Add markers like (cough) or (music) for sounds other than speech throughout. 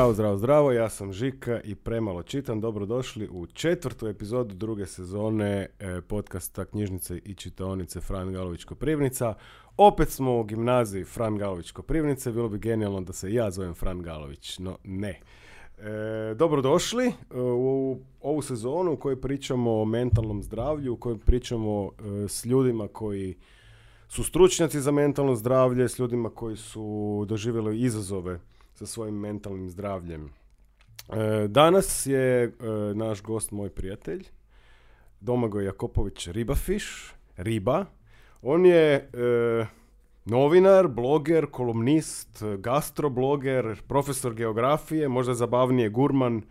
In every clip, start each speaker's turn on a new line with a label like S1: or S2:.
S1: Zdravo, zdravo, zdravo, ja sam Žika i premalo čitam. Dobrodošli u četvrtu epizodu druge sezone e, podcasta Knjižnice i čitaonice Fran Galović Koprivnica. Opet smo u gimnaziji Fran Galović Koprivnice, bilo bi genijalno da se ja zovem Fran Galović, no ne. E, dobrodošli e, u ovu sezonu u kojoj pričamo o mentalnom zdravlju, u kojoj pričamo e, s ljudima koji su stručnjaci za mentalno zdravlje, s ljudima koji su doživjeli izazove sa svojim mentalnim zdravljem. E, danas je e, naš gost moj prijatelj, Domagoj Jakopović Ribafiš, Riba. On je e, novinar, bloger, kolumnist, gastrobloger, profesor geografije, možda zabavnije gurman,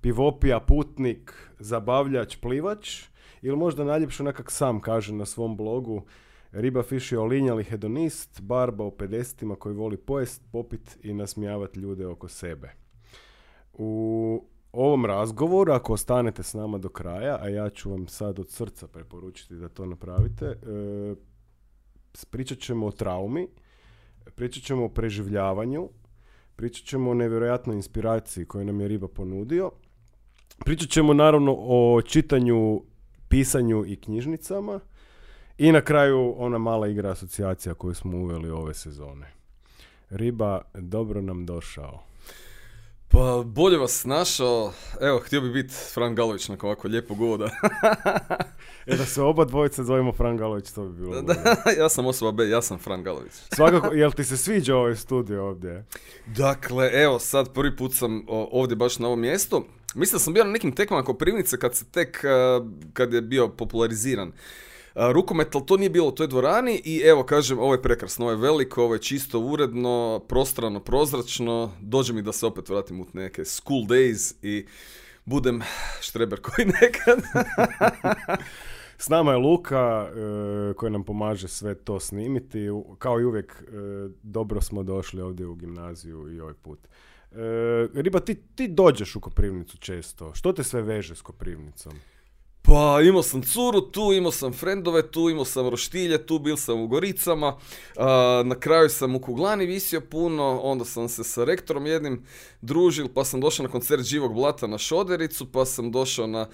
S1: pivopija, putnik, zabavljač, plivač ili možda najljepše nekak sam kaže na svom blogu Riba Fiš je olinjali hedonist, barba u 50 koji voli pojest, popit i nasmijavati ljude oko sebe. U ovom razgovoru, ako ostanete s nama do kraja, a ja ću vam sad od srca preporučiti da to napravite, e, pričat ćemo o traumi, pričat ćemo o preživljavanju, pričat ćemo o nevjerojatnoj inspiraciji koju nam je Riba ponudio, pričat ćemo naravno o čitanju, pisanju i knjižnicama, i na kraju ona mala igra asocijacija koju smo uveli ove sezone. Riba, dobro nam došao.
S2: Pa bolje vas našao. Evo, htio bi biti Fran Galović nakon ovako lijepog uvoda. (laughs) (laughs)
S1: e da se oba dvojice zovemo Fran Galović, to bi bilo.
S2: Da, ja sam osoba B, ja sam Fran Galović. (laughs)
S1: Svakako, jel ti se sviđa ovaj studio ovdje?
S2: Dakle, evo, sad prvi put sam ovdje baš na ovom mjestu. Mislim da sam bio na nekim tekmama Koprivnice kad se tek, kad je bio populariziran rukomet, ali to nije bilo u toj dvorani i evo kažem, ovo je prekrasno, ovo je veliko, ovo je čisto uredno, prostrano, prozračno, dođe mi da se opet vratim u neke school days i budem štreber koji (laughs) nekad.
S1: S nama je Luka e, koji nam pomaže sve to snimiti. Kao i uvijek, e, dobro smo došli ovdje u gimnaziju i ovaj put. E, Riba, ti, ti dođeš u Koprivnicu često. Što te sve veže s Koprivnicom?
S2: Pa imao sam curu tu, imao sam frendove tu, imao sam roštilje tu, bil sam u Goricama, na kraju sam u Kuglani visio puno, onda sam se sa rektorom jednim družil, pa sam došao na koncert Živog Blata na Šodericu, pa sam došao na...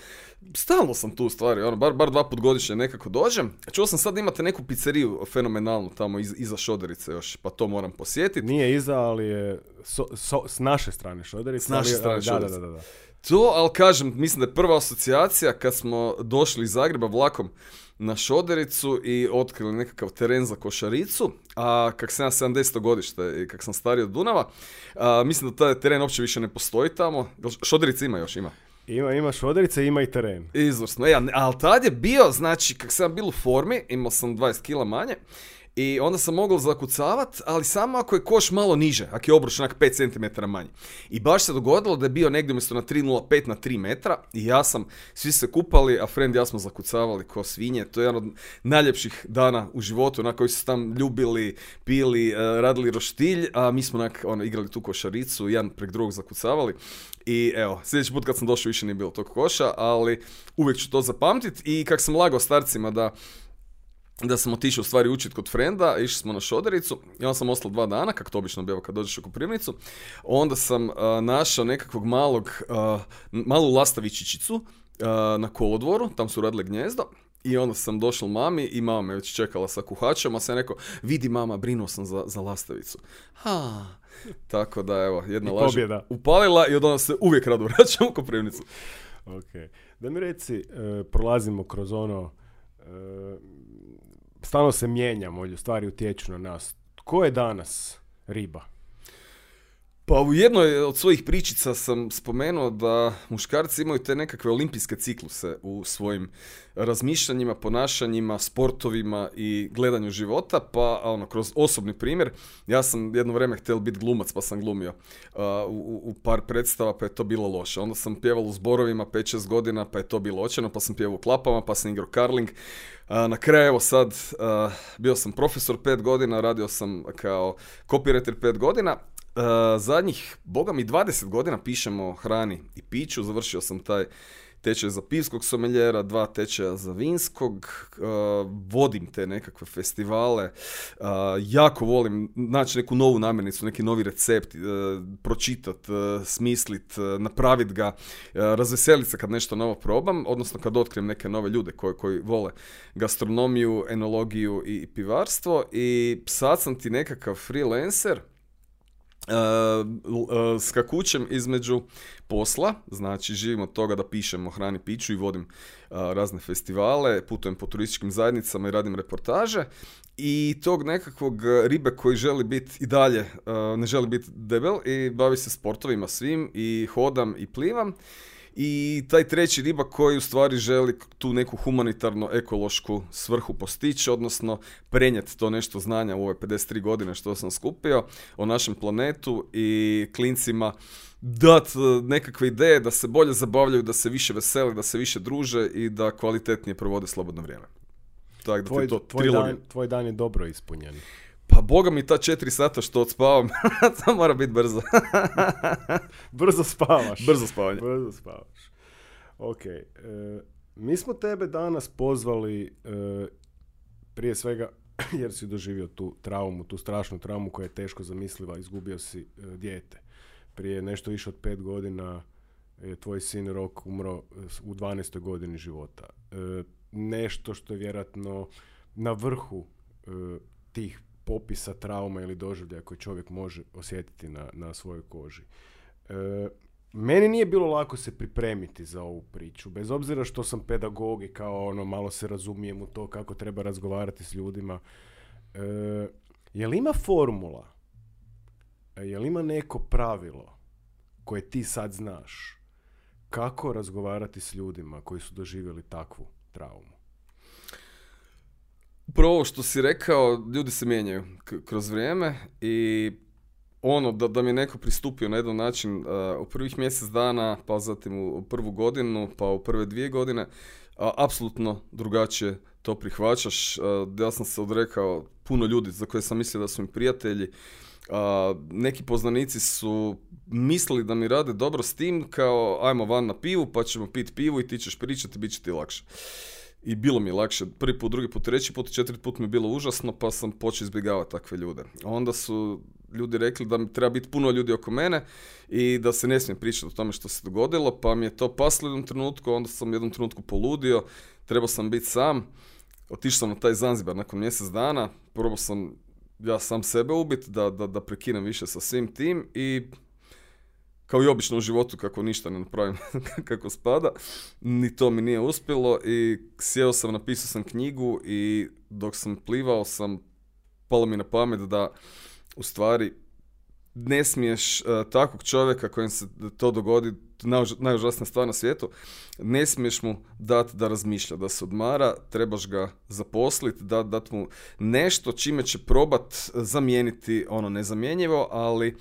S2: Stalno sam tu u stvari, ono, bar, bar dva put godišnje nekako dođem. Čuo sam sad imate neku pizzeriju fenomenalnu tamo iz, iza Šoderice još, pa to moram posjetiti.
S1: Nije iza, ali je s naše strane Šoderice.
S2: S naše strane Šoderice. Da, da, da. To, ali kažem, mislim da je prva asocijacija kad smo došli iz Zagreba vlakom na Šodericu i otkrili nekakav teren za košaricu, a kak sam ja 70. godište i kak sam stariji od Dunava, a, mislim da taj teren uopće više ne postoji tamo. Šoderica ima još, ima.
S1: Ima, ima šoderice, ima i teren.
S2: Izvrsno, ja, ali tad je bio, znači, kak sam bil u formi, imao sam 20 kila manje, i onda sam mogao zakucavat, ali samo ako je koš malo niže, ako je obruč onak 5 cm manji. I baš se dogodilo da je bio negdje umjesto na 3.05 na 3 metra i ja sam, svi se kupali, a friend ja smo zakucavali ko svinje. To je jedan od najljepših dana u životu, na koji su tam ljubili, pili, eh, radili roštilj, a mi smo onak, ono, igrali tu košaricu, jedan prek drugog zakucavali. I evo, sljedeći put kad sam došao više nije bilo tog koša, ali uvijek ću to zapamtiti i kak sam lagao starcima da da sam otišao u stvari učiti kod frenda, išli smo na šodericu i onda sam ostao dva dana, kako to obično biva kad dođeš u Koprivnicu. Onda sam našao nekakvog malog, uh, malu lastavičićicu uh, na kolodvoru, tam su radile gnjezdo. I onda sam došao mami i mama me već čekala sa kuhačem, a sam rekao, vidi mama, brinuo sam za, za lastavicu. Ha, tako da evo, jedna laž upalila i od onda se uvijek rado vraćam u Koprivnicu.
S1: ok, da mi reci, e, prolazimo kroz ono, e, stalno se mijenjamo, stvari utječu na nas. Ko je danas riba?
S2: Pa u jednoj od svojih pričica sam spomenuo da muškarci imaju te nekakve olimpijske cikluse u svojim razmišljanjima, ponašanjima, sportovima i gledanju života, pa ono, kroz osobni primjer, ja sam jedno vrijeme htio biti glumac pa sam glumio uh, u, u, par predstava pa je to bilo loše. Onda sam pjeval u zborovima 5-6 godina pa je to bilo očeno, pa sam pjevao u klapama, pa sam igrao karling. Uh, na kraju, evo sad, bio sam profesor 5 godina, radio sam kao copywriter 5 godina Uh, zadnjih, boga mi, 20 godina pišemo o hrani i piću. Završio sam taj tečaj za pivskog someljera, dva tečaja za vinskog, uh, vodim te nekakve festivale, uh, jako volim naći neku novu namirnicu, neki novi recept, pročitat, smislit, napravit ga, razveselit se kad nešto novo probam, odnosno kad otkrijem neke nove ljude koji, koji vole gastronomiju, enologiju i pivarstvo. I sad sam ti nekakav freelancer, skakućem između posla, znači živim od toga da pišem o hrani piću i vodim razne festivale, putujem po turističkim zajednicama i radim reportaže i tog nekakvog ribe koji želi biti i dalje, ne želi biti debel i bavi se sportovima svim i hodam i plivam i taj treći riba koji u stvari želi tu neku humanitarno ekološku svrhu postići, odnosno prenijeti to nešto znanja u ove 53 godine što sam skupio o našem planetu i klincima dat e, nekakve ideje da se bolje zabavljaju, da se više vesele, da se više druže i da kvalitetnije provode slobodno vrijeme.
S1: Tako da tvoj, to tvoj, dan, tvoj dan je dobro ispunjen.
S2: Pa boga mi ta četiri sata što odspavam, (laughs) to mora biti brzo. (laughs)
S1: brzo spavaš.
S2: Brzo spavanje.
S1: Brzo spavaš. Ok. E, mi smo tebe danas pozvali e, prije svega (clears throat) jer si doživio tu traumu, tu strašnu traumu koja je teško zamisliva, izgubio si e, dijete. Prije nešto više od pet godina je tvoj sin Rok umro u 12. godini života. nešto što je vjerojatno na vrhu tih popisa trauma ili doživljaja koje čovjek može osjetiti na, na svojoj koži. E, meni nije bilo lako se pripremiti za ovu priču, bez obzira što sam pedagog i kao ono, malo se razumijem u to kako treba razgovarati s ljudima. E, li ima formula? E, je li ima neko pravilo koje ti sad znaš kako razgovarati s ljudima koji su doživjeli takvu traumu?
S2: Ovo što si rekao, ljudi se mijenjaju kroz vrijeme i ono da, da mi je neko pristupio na jedan način uh, u prvih mjesec dana, pa zatim u, prvu godinu, pa u prve dvije godine, uh, apsolutno drugačije to prihvaćaš. Uh, ja sam se odrekao puno ljudi za koje sam mislio da su mi prijatelji. neki poznanici su mislili da mi rade dobro s tim kao ajmo van na pivu pa ćemo pit pivu i ti ćeš pričati, bit će ti lakše i bilo mi lakše. Prvi put, drugi put, treći put, četiri put mi je bilo užasno, pa sam počeo izbjegavati takve ljude. Onda su ljudi rekli da mi treba biti puno ljudi oko mene i da se ne smijem pričati o tome što se dogodilo, pa mi je to paslo u jednom trenutku, onda sam u jednom trenutku poludio, trebao sam biti sam, otišao sam na taj Zanzibar nakon mjesec dana, probao sam ja sam sebe ubiti, da, da, da prekinem više sa svim tim i kao i obično u životu kako ništa ne napravim (laughs) kako spada, ni to mi nije uspjelo i sjeo sam, napisao sam knjigu i dok sam plivao sam, palo mi na pamet da u stvari ne smiješ uh, takvog čovjeka kojem se to dogodi, najužasnija stvar na svijetu, ne smiješ mu dati da razmišlja, da se odmara, trebaš ga zaposliti, da, dati mu nešto čime će probat zamijeniti ono nezamjenjivo, ali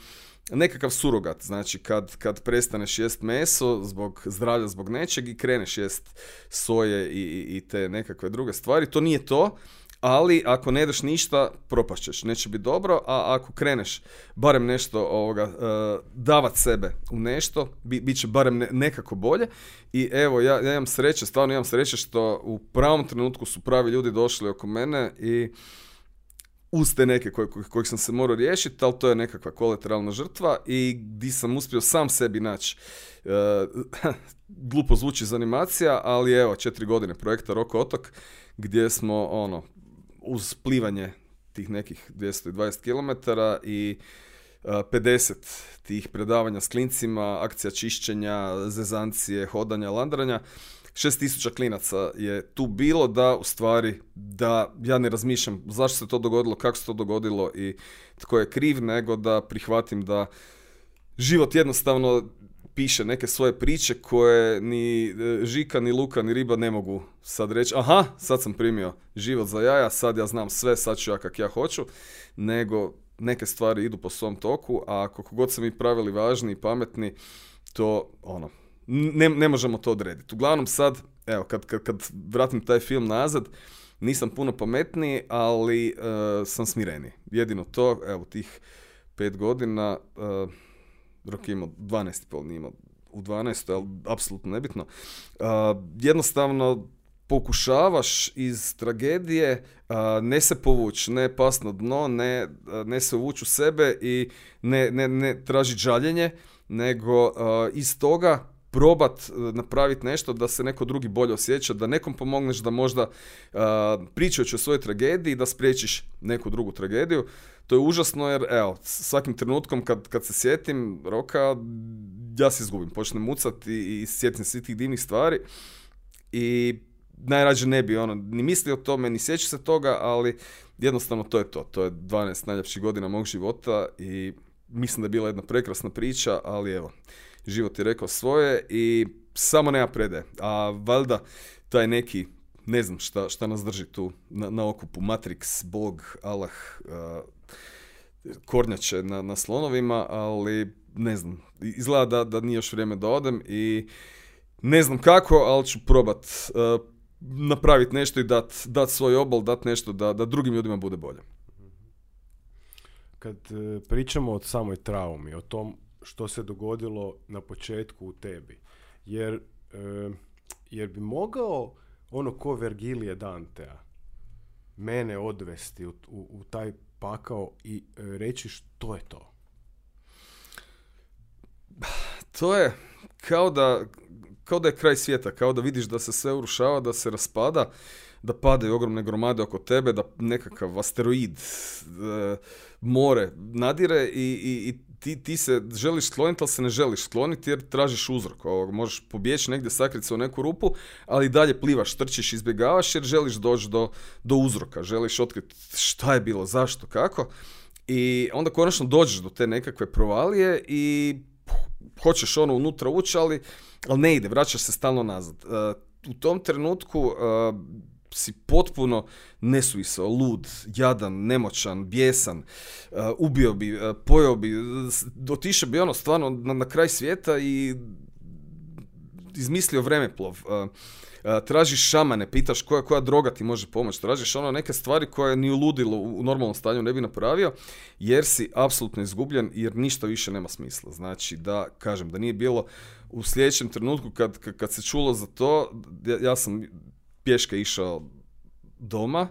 S2: nekakav surogat, znači kad, kad prestaneš jest meso zbog zdravlja, zbog nečeg i kreneš jest soje i, i te nekakve druge stvari, to nije to, ali ako ne ideš ništa, propašćeš, neće biti dobro, a ako kreneš barem nešto ovoga, uh, davat sebe u nešto, bi, bit će barem nekako bolje. I evo, ja, ja imam sreće, stvarno imam sreće što u pravom trenutku su pravi ljudi došli oko mene i uz te neke koje, kojih sam se morao riješiti, ali to je nekakva kolateralna žrtva i di sam uspio sam sebi naći. E, (laughs) glupo zvuči za animacija, ali evo, četiri godine projekta Roko Otok, gdje smo ono, uz plivanje tih nekih 220 km i 50 tih predavanja s klincima, akcija čišćenja, zezancije, hodanja, landranja, 6000 klinaca je tu bilo da u stvari da ja ne razmišljam zašto se to dogodilo, kako se to dogodilo i tko je kriv, nego da prihvatim da život jednostavno piše neke svoje priče koje ni e, Žika, ni Luka, ni Riba ne mogu sad reći aha, sad sam primio život za jaja, sad ja znam sve, sad ću ja kak ja hoću, nego neke stvari idu po svom toku, a koliko god se mi pravili važni i pametni, to ono, ne, ne možemo to odrediti. Uglavnom sad, evo, kad, kad, kad vratim taj film nazad, nisam puno pametniji, ali uh, sam smireniji. Jedino to, evo, tih pet godina, uh, Rok je imao 12,5, nije imao u 12. ali apsolutno nebitno. jednostavno pokušavaš iz tragedije ne se povući, ne pas na dno, ne, ne se uvući u sebe i ne, ne, ne tražiti žaljenje, nego iz toga probat napraviti nešto da se neko drugi bolje osjeća, da nekom pomogneš da možda pričajući o svojoj tragediji da spriječiš neku drugu tragediju. To je užasno jer evo, svakim trenutkom kad, kad se sjetim roka, ja se izgubim, počnem mucati i, i sjetim svih tih divnih stvari i najrađe ne bi ono, ni mislio o tome, ni sjeća se toga, ali jednostavno to je to. To je 12 najljepših godina mog života i mislim da je bila jedna prekrasna priča, ali evo, život je rekao svoje i samo nema prede. A valjda taj neki, ne znam šta, šta nas drži tu na, na okupu, Matrix, Bog, Allah, uh, kornjače na, na slonovima, ali ne znam, izgleda da, da nije još vrijeme da odem i ne znam kako, ali ću probat uh, napraviti nešto i dat, dat svoj obol, dat nešto da, da drugim ljudima bude bolje.
S1: Kad e, pričamo o samoj traumi, o tom što se dogodilo na početku u tebi, jer, e, jer bi mogao ono ko Vergilije Dantea mene odvesti u, u, u taj pakao i e, reći što je to? (sighs)
S2: To je kao da, kao da je kraj svijeta, kao da vidiš da se sve urušava, da se raspada, da padaju ogromne gromade oko tebe, da nekakav asteroid e, more nadire i, i, i ti, ti se želiš skloniti, ali se ne želiš skloniti jer tražiš uzrok. Ovo, možeš pobjeći negdje, sakriti se u neku rupu, ali dalje plivaš, trčiš, izbjegavaš jer želiš doći do, do uzroka, želiš otkriti šta je bilo, zašto, kako. I onda konačno dođeš do te nekakve provalije i hoćeš ono unutra ući, ali, ali ne ide, vraćaš se stalno nazad. E, u tom trenutku uh, si potpuno nesuvisao, lud, jadan, nemoćan, bijesan, uh, ubio bi, uh, pojeo bi, otišao bi ono stvarno na, na kraj svijeta i izmislio vremeplov. Tražiš šamane, pitaš koja, koja droga ti može pomoći, tražiš ono neke stvari koje ni u ludilu u normalnom stanju ne bi napravio, jer si apsolutno izgubljen, jer ništa više nema smisla. Znači da, kažem, da nije bilo u sljedećem trenutku kad, kad se čulo za to, ja sam pješke išao doma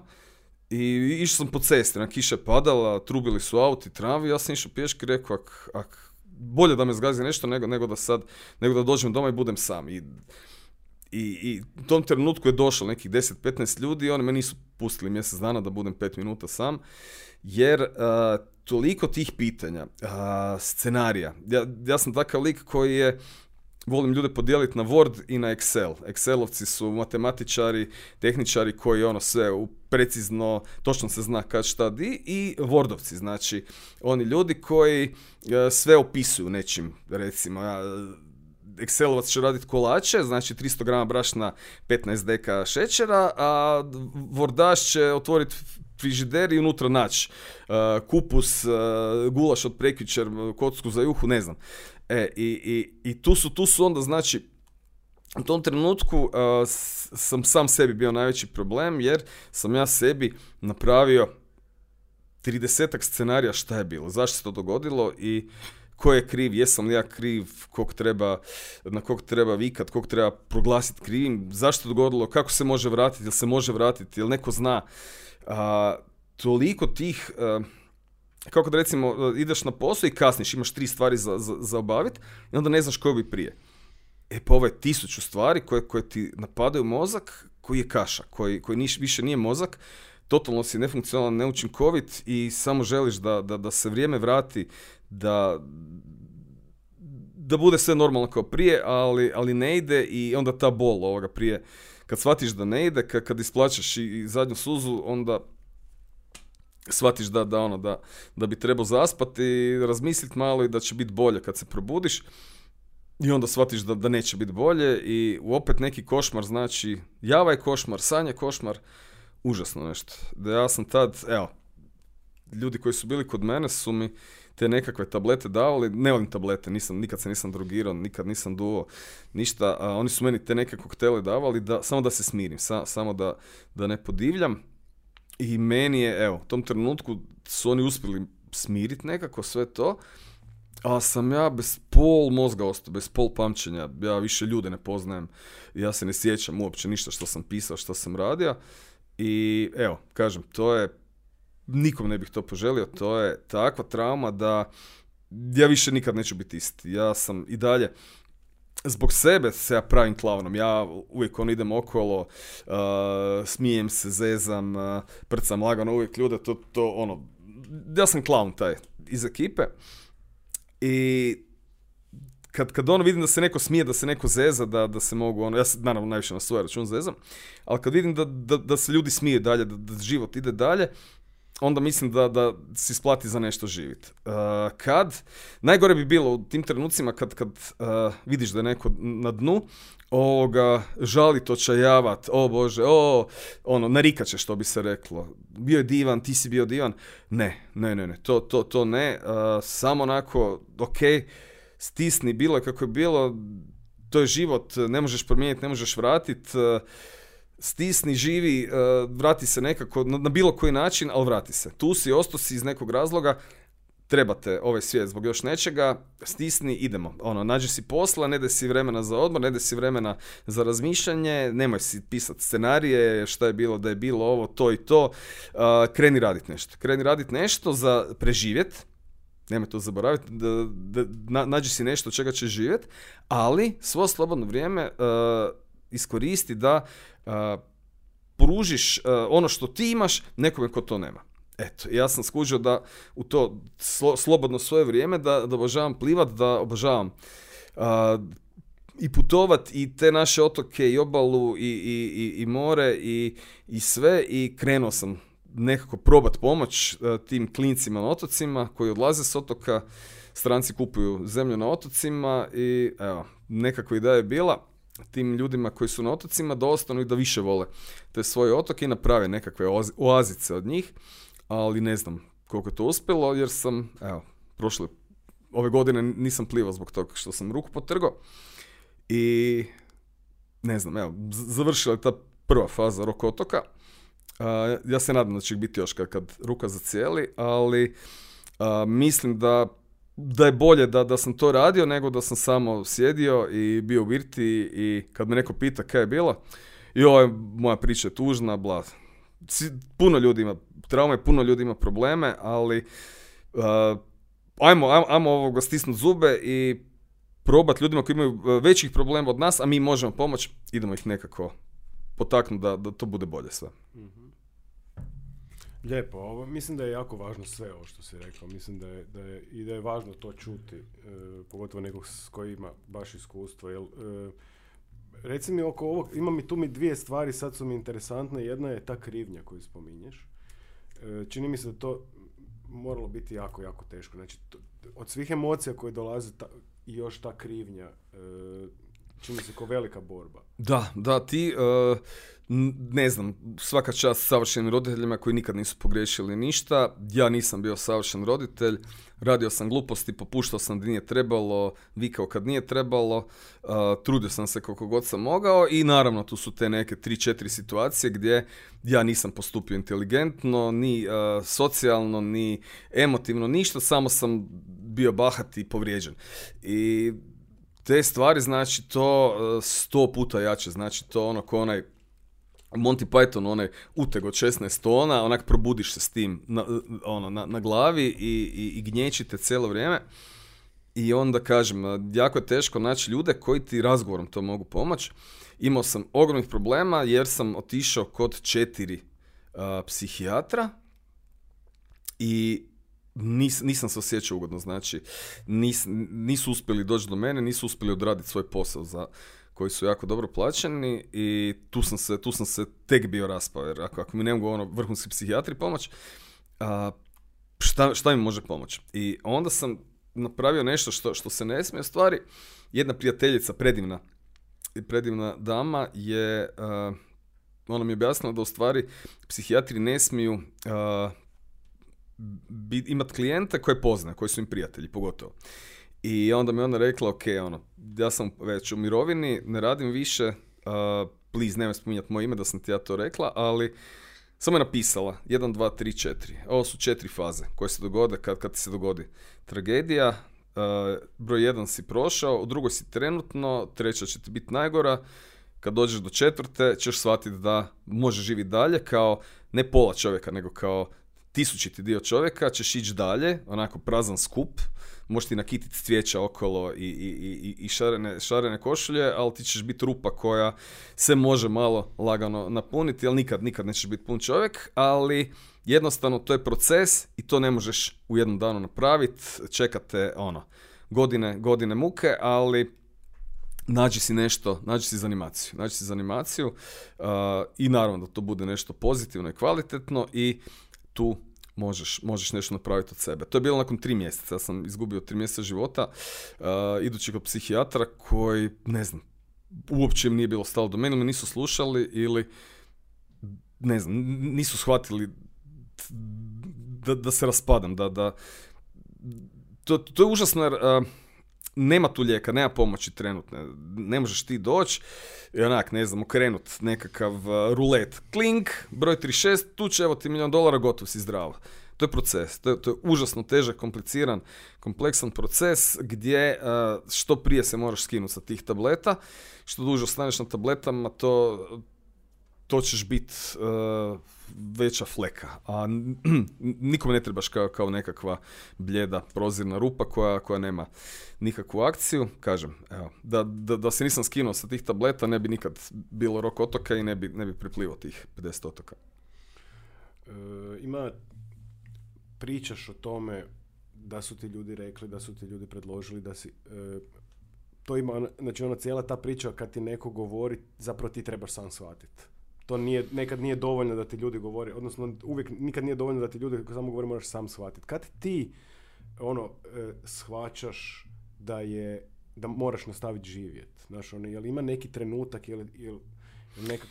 S2: i išao sam po cesti, na kiša je padala, trubili su auti, travi, ja sam išao pješke i rekao, ak, ak, bolje da me zgazi nešto nego, nego da sad, nego da dođem doma i budem sam. I, i, i u tom trenutku je došlo nekih 10-15 ljudi i oni me nisu pustili mjesec dana da budem 5 minuta sam, jer uh, toliko tih pitanja, uh, scenarija, ja, ja sam takav lik koji je volim ljude podijeliti na Word i na Excel. Excelovci su matematičari, tehničari koji ono sve precizno, točno se zna kad šta di i Wordovci, znači oni ljudi koji e, sve opisuju nečim, recimo ja, Excelovac će raditi kolače, znači 300 grama brašna, 15 deka šećera, a Wordaš će otvoriti frižider i unutra naći uh, kupus, uh, gulaš od prekjučer, kocku za juhu, ne znam. E, i, i, i tu, su, tu su onda, znači, u tom trenutku sam sam sebi bio najveći problem jer sam ja sebi napravio 30 scenarija šta je bilo, zašto se to dogodilo i ko je kriv, jesam li ja kriv, kog treba, na kog treba vikat, kog treba proglasiti krivim, zašto se dogodilo, kako se može vratiti, jel se može vratiti, jel neko zna. toliko tih kako da recimo e, ideš na posao i kasniš, imaš tri stvari za, za, za obaviti i onda ne znaš koju bi prije. E pa ovo je tisuću stvari koje, koje ti napadaju mozak koji je kaša, koji, koji niš, više nije mozak, totalno si nefunkcionalan, neučinkovit i samo želiš da, da, da se vrijeme vrati, da, da bude sve normalno kao prije, ali, ali ne ide i onda ta bol ovoga prije. Kad shvatiš da ne ide, kad, kad isplaćaš i zadnju suzu, onda shvatiš da, da, ono, da, da bi trebao zaspati razmisliti malo i da će biti bolje kad se probudiš i onda shvatiš da, da neće biti bolje i opet neki košmar, znači javaj košmar, sanje košmar, užasno nešto. Da ja sam tad, evo, ljudi koji su bili kod mene su mi te nekakve tablete davali, ne volim tablete, nisam, nikad se nisam drogirao, nikad nisam duo, ništa, a oni su meni te neke koktele davali da, samo da se smirim, samo da, da ne podivljam i meni je, evo, u tom trenutku su oni uspjeli smiriti nekako sve to. A sam ja bez pol mozga ostao, bez pol pamćenja. Ja više ljude ne poznajem. Ja se ne sjećam uopće ništa što sam pisao, što sam radio. I evo, kažem, to je, nikom ne bih to poželio, to je takva trauma da ja više nikad neću biti isti. Ja sam i dalje, zbog sebe se ja pravim klaunom. Ja uvijek on idem okolo, uh, smijem se, zezam, uh, prcam lagano uvijek ljude, to, to ono, ja sam klaun taj iz ekipe. I kad, kad ono vidim da se neko smije, da se neko zeza, da, da se mogu, ono, ja se naravno najviše na svoj račun zezam, ali kad vidim da, da, da se ljudi smije dalje, da, da život ide dalje, onda mislim da, da si isplati za nešto živit. Uh, kad, najgore bi bilo u tim trenucima kad, kad uh, vidiš da je neko na dnu, ovoga, žalit, očajavat, o Bože, o, ono, narikaće što bi se reklo. Bio je divan, ti si bio divan. Ne, ne, ne, ne, to, to, to ne. Uh, samo onako, ok, stisni, bilo je kako je bilo, to je život, ne možeš promijeniti, ne možeš vratiti. Stisni, živi, vrati se nekako na, bilo koji način, ali vrati se. Tu si, ostao si iz nekog razloga, trebate ovaj svijet zbog još nečega, stisni, idemo. Ono, nađi si posla, ne da si vremena za odmor, ne da si vremena za razmišljanje, nemoj si pisati scenarije, šta je bilo da je bilo ovo, to i to. Uh, kreni raditi nešto. Kreni raditi nešto za preživjet, nemoj to zaboraviti, da, da, nađi si nešto od čega će živjet, ali svo slobodno vrijeme uh, iskoristi da uh, pružiš ono što ti imaš nekome ko to nema. Eto, ja sam skužio da u to slobodno svoje vrijeme da, da obožavam plivat, da obožavam i putovat i te naše otoke i obalu i, i, i, i more i, i sve i krenuo sam nekako probat pomoć tim klincima na otocima koji odlaze s otoka, stranci kupuju zemlju na otocima i evo, nekakva ideja je bila tim ljudima koji su na otocima da ostanu i da više vole te svoje otoke i naprave nekakve oazice od njih ali ne znam koliko je to uspjelo jer sam, evo, prošle ove godine nisam plivao zbog toga što sam ruku potrgao i ne znam, evo, završila je ta prva faza rok otoka. ja se nadam da će biti još kad, kad ruka zacijeli, ali mislim da da je bolje da, da sam to radio nego da sam samo sjedio i bio u virti i kad me neko pita kaj je bilo, joj, moja priča je tužna, bla. Puno ljudi ima traume, puno ljudi ima probleme, ali uh, ajmo, ajmo, ajmo ovoga stisnuti zube i probati ljudima koji imaju uh, većih problema od nas, a mi možemo pomoći, idemo ih nekako potaknuti da, da to bude bolje sve. mm
S1: Lijepo, ovo, mislim da je jako važno sve ovo što si rekao, mislim da je, da je, i da je važno to čuti, e, pogotovo nekog s koji ima baš iskustvo, jer e, reci mi oko ovog, ima mi tu mi dvije stvari, sad su mi interesantne, jedna je ta krivnja koju spominješ, E, čini mi se da to moralo biti jako, jako teško. Znači, od svih emocija koje dolaze i još ta krivnja, e, čini se kao velika borba.
S2: Da, da, ti, e, ne znam, svaka čast savršenim roditeljima koji nikad nisu pogriješili ništa. Ja nisam bio savršen roditelj, radio sam gluposti, popuštao sam da nije trebalo, vikao kad nije trebalo, trudio sam se koliko god sam mogao i naravno tu su te neke 3-4 situacije gdje ja nisam postupio inteligentno, ni socijalno, ni emotivno, ništa, samo sam bio bahat i povrijeđen. I te stvari, znači to sto puta jače, znači to ono ko onaj Monty Python, onaj uteg od 16 tona, onak probudiš se s tim na, ono, na, na glavi i, i, i gnječite cijelo vrijeme. I onda kažem, jako je teško naći ljude koji ti razgovorom to mogu pomoći. Imao sam ogromnih problema jer sam otišao kod četiri uh, psihijatra i nis, nisam se osjećao ugodno. Znači, nis, nisu uspjeli doći do mene, nisu uspjeli odraditi svoj posao za, koji su jako dobro plaćeni i tu sam se, tu sam se tek bio raspao, jer ako, ako mi ne mogu ono vrhunski psihijatri pomoć, a, šta, šta mi može pomoći? I onda sam napravio nešto što, što se ne smije stvari. Jedna prijateljica, predivna, predivna dama je, ona mi je objasnila da u stvari psihijatri ne smiju uh, imati klijente koje poznaje, koji su im prijatelji, pogotovo. I onda mi ona rekla, ok, ono, ja sam već u mirovini, ne radim više, uh, please, nemoj spominjati moje ime da sam ti ja to rekla, ali samo je napisala 1, 2, 3, 4. Ovo su četiri faze koje se dogode kad, kad se dogodi tragedija, broj jedan si prošao, u drugoj si trenutno, treća će ti biti najgora, kad dođeš do četvrte ćeš shvatiti da može živjeti dalje kao ne pola čovjeka, nego kao tisućiti dio čovjeka, ćeš ići dalje, onako prazan skup, možeš ti nakititi cvijeća okolo i, i, i, i šarene, šarene košulje, ali ti ćeš biti rupa koja se može malo lagano napuniti, ali nikad, nikad nećeš biti pun čovjek, ali jednostavno to je proces i to ne možeš u jednom danu napraviti, čekate ono, godine, godine muke, ali nađi si nešto, nađi si za animaciju, nađi si za animaciju uh, i naravno da to bude nešto pozitivno i kvalitetno i tu možeš, možeš nešto napraviti od sebe. To je bilo nakon tri mjeseca, ja sam izgubio tri mjeseca života, uh, idući kod psihijatra koji, ne znam, uopće im nije bilo stalo do mene, me nisu slušali ili, ne znam, nisu shvatili da, da se raspadam, da, da, to, to je užasno jer uh, nema tu lijeka, nema pomoći trenutne. Ne možeš ti doći i onak, ne znam, okrenut nekakav uh, rulet. Klink, broj 36, tu će evo ti milijon dolara, gotov si zdravo. To je proces, to je, to je užasno težak, kompliciran, kompleksan proces gdje uh, što prije se moraš skinuti sa tih tableta, što duže ostaneš na tabletama, to, to ćeš biti uh, veća fleka. A (clears throat) nikom ne trebaš kao, kao nekakva bljeda prozirna rupa koja, koja nema nikakvu akciju. Kažem, evo, da, da, da se nisam skinuo sa tih tableta ne bi nikad bilo rok otoka i ne bi, ne bi priplivao tih 50 otoka.
S1: E, ima, pričaš o tome da su ti ljudi rekli, da su ti ljudi predložili, da si... E, to ima, znači ona cijela ta priča kad ti neko govori, zapravo ti trebaš sam shvatiti to nije, nekad nije dovoljno da ti ljudi govore, odnosno uvijek nikad nije dovoljno da ti ljudi samo govore moraš sam shvatiti. Kad ti ono e, shvaćaš da je da moraš nastaviti živjeti, znaš, ono, jel ima neki trenutak ili, ili nekak...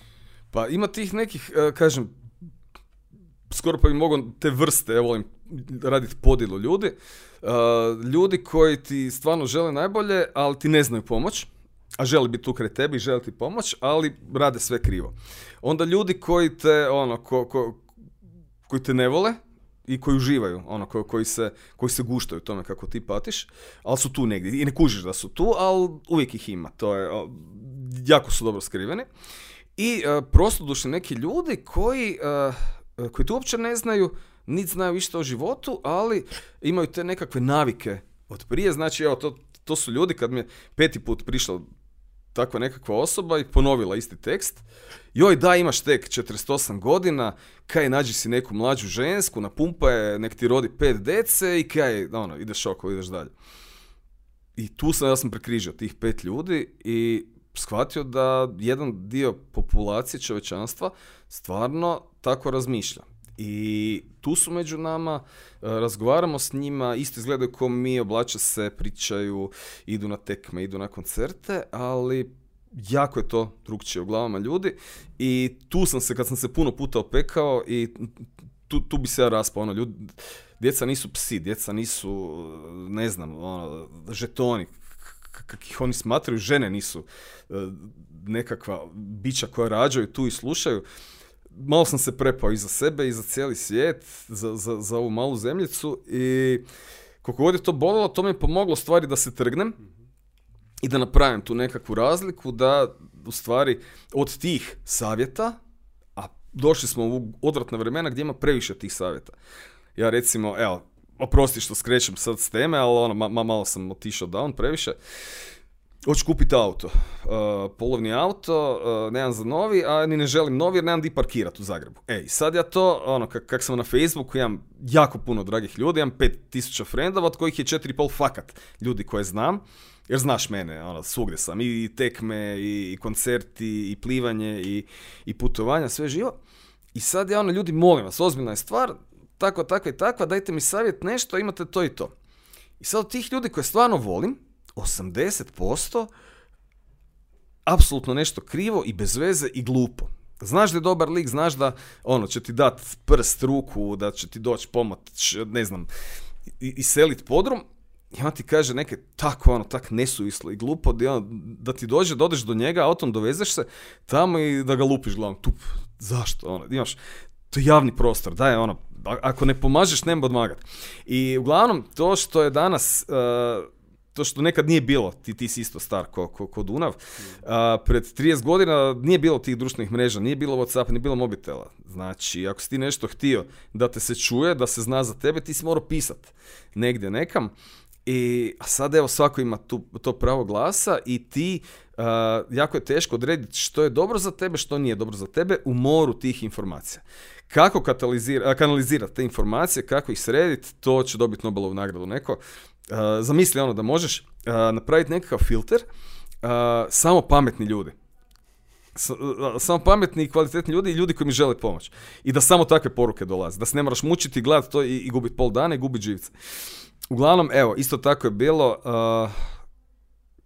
S2: Pa ima tih nekih, e, kažem, skoro pa bi mogao te vrste, ja volim raditi podjelu ljudi, uh, ljudi koji ti stvarno žele najbolje, ali ti ne znaju pomoć a želi biti tu kraj tebi, želi ti pomoć, ali rade sve krivo. Onda ljudi koji te, ono, ko, ko, koji te ne vole, i koji uživaju, ono, ko, koji, se, koji se guštaju tome kako ti patiš, ali su tu negdje. I ne kužiš da su tu, ali uvijek ih ima, to je, jako su dobro skriveni. I uh, prostodušni neki ljudi koji, uh, koji tu uopće ne znaju, niti znaju išta o životu, ali imaju te nekakve navike od prije, znači evo to, to su ljudi kad mi je peti put prišla takva nekakva osoba i ponovila isti tekst. Joj, da, imaš tek 48 godina, kaj nađi si neku mlađu žensku, napumpa je, nek ti rodi pet dece i kaj, ono, ideš oko, ideš dalje. I tu sam, ja sam prekrižio tih pet ljudi i shvatio da jedan dio populacije čovečanstva stvarno tako razmišlja. I tu su među nama, e, razgovaramo s njima, isto izgledaju kao mi, oblače se, pričaju, idu na tekme, idu na koncerte, ali jako je to drugčije u glavama ljudi. I tu sam se, kad sam se puno puta opekao i tu, tu bi se ja raspao, ono, ljudi, djeca nisu psi, djeca nisu, ne znam, ono, žetoni, kak ih oni smatraju, žene nisu e, nekakva bića koja rađaju tu i slušaju malo sam se prepao i za sebe i za cijeli svijet, za, za, za ovu malu zemljicu i koliko god je to bolilo, to mi je pomoglo stvari da se trgnem i da napravim tu nekakvu razliku, da u stvari od tih savjeta, a došli smo u odvratna vremena gdje ima previše tih savjeta. Ja recimo, evo, oprosti što skrećem sad s teme, ali ono, ma, malo sam otišao down previše. Hoću kupiti auto, uh, polovni auto, uh, nemam za novi, a ni ne želim novi jer nemam di parkirati u Zagrebu. Ej, sad ja to, ono, kak, kak sam na Facebooku, imam jako puno dragih ljudi, imam 5000 frendova, od kojih je 4,5 fakat ljudi koje znam, jer znaš mene, ono, svugdje sam, i tekme, i, koncerti, i plivanje, i, i putovanja, sve živo. I sad ja, ono, ljudi, molim vas, ozbiljna je stvar, takva, takva i takva, dajte mi savjet nešto, imate to i to. I sad od tih ljudi koje stvarno volim, 80% apsolutno nešto krivo i bez veze i glupo. Znaš da je dobar lik, znaš da ono će ti dat prst, ruku, da će ti doći pomoć, ne znam, i, selit podrum, i on ti kaže neke tako ono, tak nesuvislo i glupo, da, ono, da ti dođe, da odeš do njega, autom dovezeš se tamo i da ga lupiš glavom, tup, zašto, ono, imaš, to je javni prostor, daj ono, ako ne pomažeš, nema odmagat. I uglavnom, to što je danas uh, to što nekad nije bilo, ti, ti si isto star ko, ko, ko Dunav, a, pred 30 godina nije bilo tih društvenih mreža, nije bilo Whatsappa, nije bilo mobitela. Znači, ako si ti nešto htio da te se čuje, da se zna za tebe, ti si morao pisat negdje nekam. I a sad evo svako ima tu, to pravo glasa i ti jako je teško odrediti što je dobro za tebe, što nije dobro za tebe u moru tih informacija. Kako kanalizirati te informacije, kako ih srediti, to će dobiti Nobelovu nagradu neko. Zamisli ono da možeš napraviti nekakav filter samo pametni ljudi. samo pametni i kvalitetni ljudi i ljudi koji mi žele pomoć. I da samo takve poruke dolaze. Da se ne moraš mučiti, gledati to i, i gubiti pol dana i gubiti živce. Uglavnom, evo, isto tako je bilo.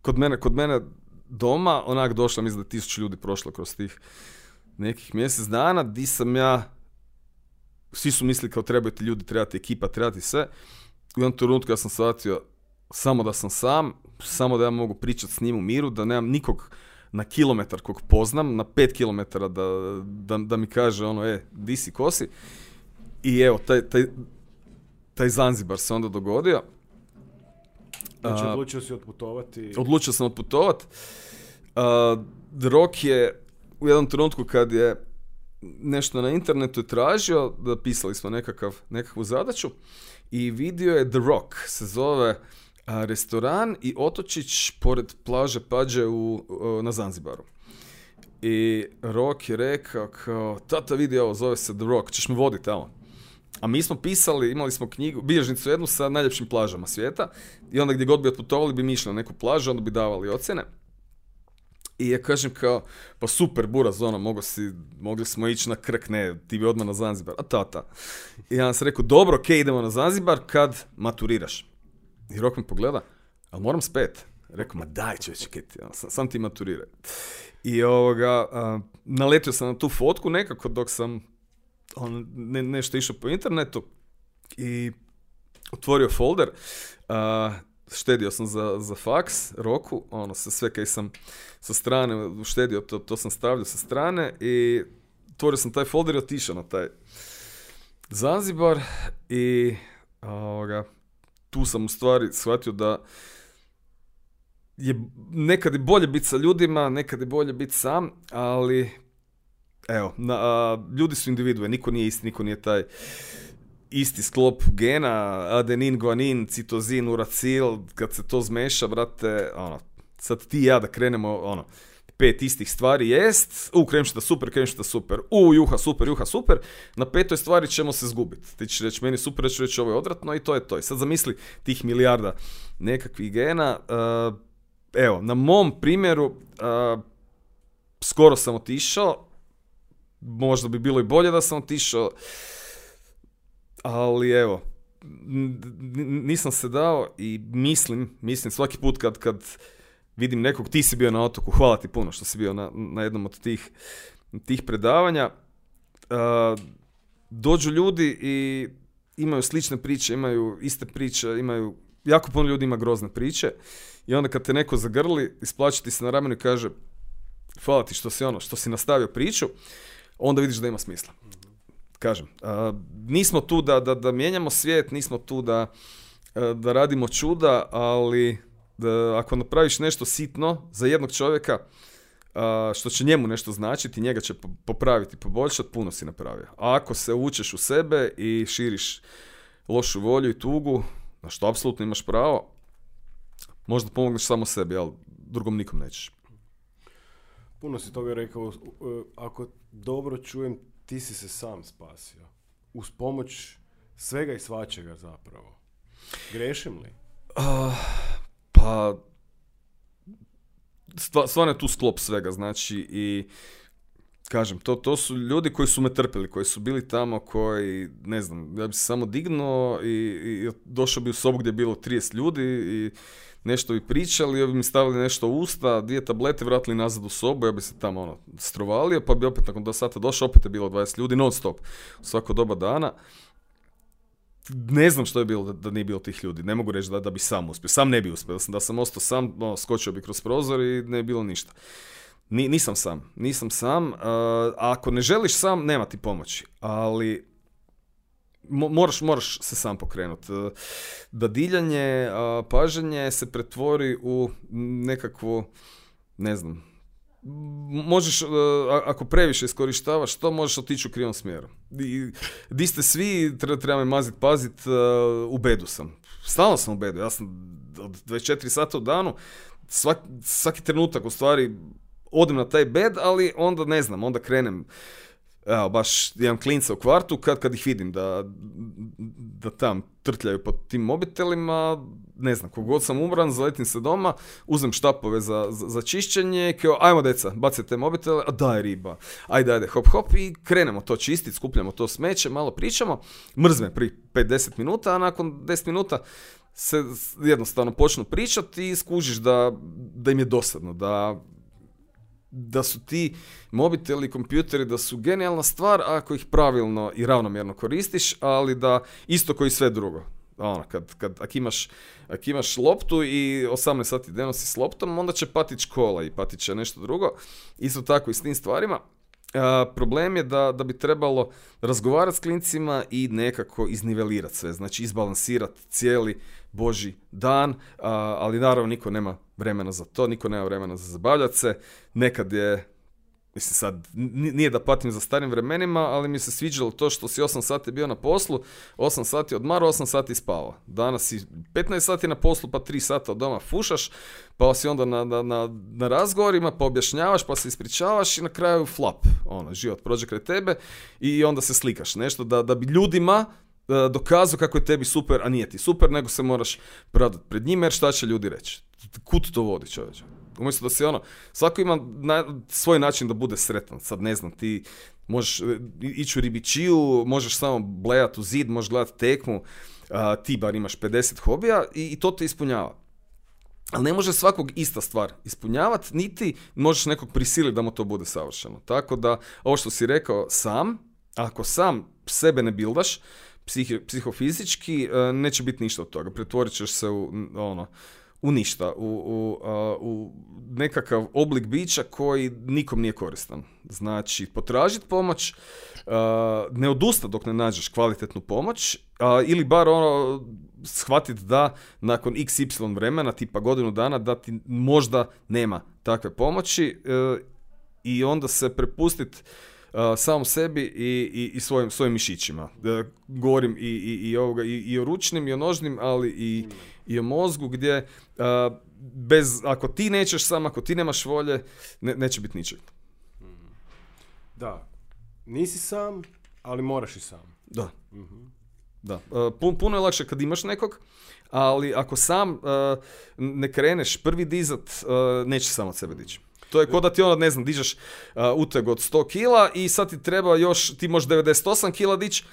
S2: kod, mene, kod mene doma, onak došla, mislim da tisuću ljudi prošlo kroz tih nekih mjesec dana, di sam ja, svi su mislili kao trebaju ti ljudi, trebati ekipa, trebati sve. U jednom trenutku ja sam shvatio samo da sam sam, samo da ja mogu pričati s njim u miru, da nemam nikog na kilometar kog poznam, na pet kilometara da, da, da mi kaže ono, e, di si, ko si? I evo, taj, taj, taj Zanzibar se onda dogodio.
S1: Znači, odlučio si otputovati?
S2: Odlučio sam otputovati. Rok je u jednom trenutku kad je nešto na internetu tražio, da pisali smo nekakav, nekakvu zadaću i vidio je The Rock, se zove restoran i otočić pored plaže Pađe u, na Zanzibaru. I Rock je rekao kao, tata vidi ovo, zove se The Rock, ćeš me voditi tamo. A mi smo pisali, imali smo knjigu, bilježnicu jednu sa najljepšim plažama svijeta i onda gdje god bi otputovali bi mi išli na neku plažu, onda bi davali ocjene. I ja kažem kao, pa super, buraz, ono, mogo si, mogli smo ići na krk, ne, ti bi odmah na Zanzibar, a tata. I ja sam rekao, dobro, ok, idemo na Zanzibar kad maturiraš. I Rok mi pogleda, ali moram spet. Rekao, ma daj čovječe, sam, sam ti maturiraj. I ovoga, naletio sam na tu fotku nekako dok sam on, ne, nešto išao po internetu i otvorio folder, uh, štedio sam za, za faks, roku, ono, sa sve kaj sam sa strane štedio, to, to sam stavljao sa strane i otvorio sam taj folder i otišao na taj Zanzibar i ovoga, tu sam u stvari shvatio da je nekad je bolje biti sa ljudima, nekad je bolje biti sam, ali evo, na, ljudi su individue, niko nije isti, niko nije taj isti sklop gena, adenin, guanin, citozin, uracil, kad se to zmeša, brate, ono, sad ti i ja da krenemo, ono, pet istih stvari jest, u kremšta super, kremšta super, u juha super, juha super, na petoj stvari ćemo se zgubiti. Ti ćeš reći meni super, ja ću reći ovo je odvratno i to je to. I sad zamisli tih milijarda nekakvih gena, evo, na mom primjeru, skoro sam otišao, možda bi bilo i bolje da sam otišao, ali evo, nisam se dao i mislim, mislim svaki put kad, kad vidim nekog, ti si bio na otoku, hvala ti puno što si bio na, na jednom od tih, tih predavanja, uh, dođu ljudi i imaju slične priče, imaju iste priče, imaju, jako puno ljudi ima grozne priče i onda kad te neko zagrli, isplaći ti se na ramenu i kaže hvala ti što si ono, što si nastavio priču, onda vidiš da ima smisla. Kažem, nismo tu da, da, da mijenjamo svijet, nismo tu da, da radimo čuda, ali da, ako napraviš nešto sitno za jednog čovjeka, što će njemu nešto značiti, njega će popraviti, poboljšati, puno si napravio. A ako se učeš u sebe i širiš lošu volju i tugu, na što apsolutno imaš pravo, možda pomogneš samo sebi, ali drugom nikom nećeš.
S1: Puno si toga rekao, ako dobro čujem, ti si se sam spasio. Uz pomoć svega i svačega zapravo. Grešim li?
S2: Uh, pa, stvarno je tu sklop svega, znači i kažem, to, to su ljudi koji su me trpili, koji su bili tamo, koji, ne znam, ja bi se samo dignuo i, i došao bi u sobu gdje je bilo 30 ljudi i nešto bi pričali, ja bi mi stavili nešto u usta, dvije tablete, vratili nazad u sobu, ja bi se tamo ono, strovalio, pa bi opet nakon dva sata došao, opet je bilo 20 ljudi non stop, svako doba dana. Ne znam što je bilo da, da nije bilo tih ljudi, ne mogu reći da, da bi sam uspio, sam ne bi uspio, da sam, ostao sam, ono, skočio bi kroz prozor i ne bi bilo ništa. Ni, nisam sam, nisam sam, a ako ne želiš sam, nema ti pomoći, ali moraš, moraš se sam pokrenuti. Da diljanje, paženje se pretvori u nekakvu, ne znam, možeš, ako previše iskorištavaš to, možeš otići u krivom smjeru. Di ste svi, treba, me mazit, pazit, u bedu sam. Stalno sam u bedu, ja sam od 24 sata u danu, svaki trenutak u stvari odem na taj bed, ali onda ne znam, onda krenem evo, baš imam klinca u kvartu, kad, kad ih vidim da, da tam trtljaju pod tim mobitelima, ne znam, kogod sam umran, zaletim se doma, uzem štapove za, za, za čišćenje, kao, ajmo deca, bacite mobitele, a daj riba, ajde, ajde, hop, hop, i krenemo to čistiti, skupljamo to smeće, malo pričamo, mrzme pri 5-10 minuta, a nakon 10 minuta se jednostavno počnu pričati i skužiš da, da im je dosadno, da da su ti mobiteli i kompjuteri da su genijalna stvar ako ih pravilno i ravnomjerno koristiš, ali da isto koji sve drugo. Ono, kad, kad, ako, imaš, ako imaš loptu i 18 sati dnevno si s loptom, onda će patić škola i patit će nešto drugo. Isto tako i s tim stvarima. Problem je da, da bi trebalo razgovarati s klincima i nekako iznivelirati sve, znači izbalansirati cijeli Boži dan, ali naravno niko nema vremena za to, niko nema vremena za zabavljati se. Nekad je, mislim sad, nije da patim za starim vremenima, ali mi se sviđalo to što si 8 sati bio na poslu, 8 sati odmaro, 8 sati spava. Danas si 15 sati na poslu, pa 3 sata od doma fušaš, pa si onda na, na, na, na razgovorima, pa objašnjavaš, pa se ispričavaš i na kraju flap. Ono, život prođe kraj tebe i onda se slikaš. Nešto da, da bi ljudima E, dokazao kako je tebi super, a nije ti super, nego se moraš pravdati pred njima, jer šta će ljudi reći? Kud to vodi čovječe? Umjesto da se ono, svako ima svoj način da bude sretan. Sad ne znam, ti možeš e, ići u ribičiju, možeš samo blejati u zid, možeš gledati tekmu, ti bar imaš 50 hobija i, i to te ispunjava. Ali ne može svakog ista stvar ispunjavati, niti možeš nekog prisiliti da mu to bude savršeno. Tako da, ovo što si rekao sam, ako sam sebe ne bildaš, psihofizički, e, neće biti ništa od toga. Pretvorit ćeš se u, ono, u ništa, u, u, u nekakav oblik bića koji nikom nije koristan. Znači, potražiti pomoć, ne odusta dok ne nađeš kvalitetnu pomoć, ili bar ono, shvatiti da nakon xy vremena, tipa godinu dana, da ti možda nema takve pomoći e, i onda se prepustiti samom sebi i, i, i svojim, svojim mišićima. Da govorim i, i, i, ovoga, i, i o ručnim i o nožnim, ali i, i o mozgu gdje bez, ako ti nećeš sam, ako ti nemaš volje, ne, neće biti ničeg.
S1: Da, nisi sam, ali moraš i sam.
S2: Da. Mhm. Da, puno je lakše kad imaš nekog, ali ako sam ne kreneš prvi dizat, neće sam od sebe dići. To je kod da ti onda, ne znam, dižeš uh, uteg od 100 kila i sad ti treba još, ti možeš 98 kila dići,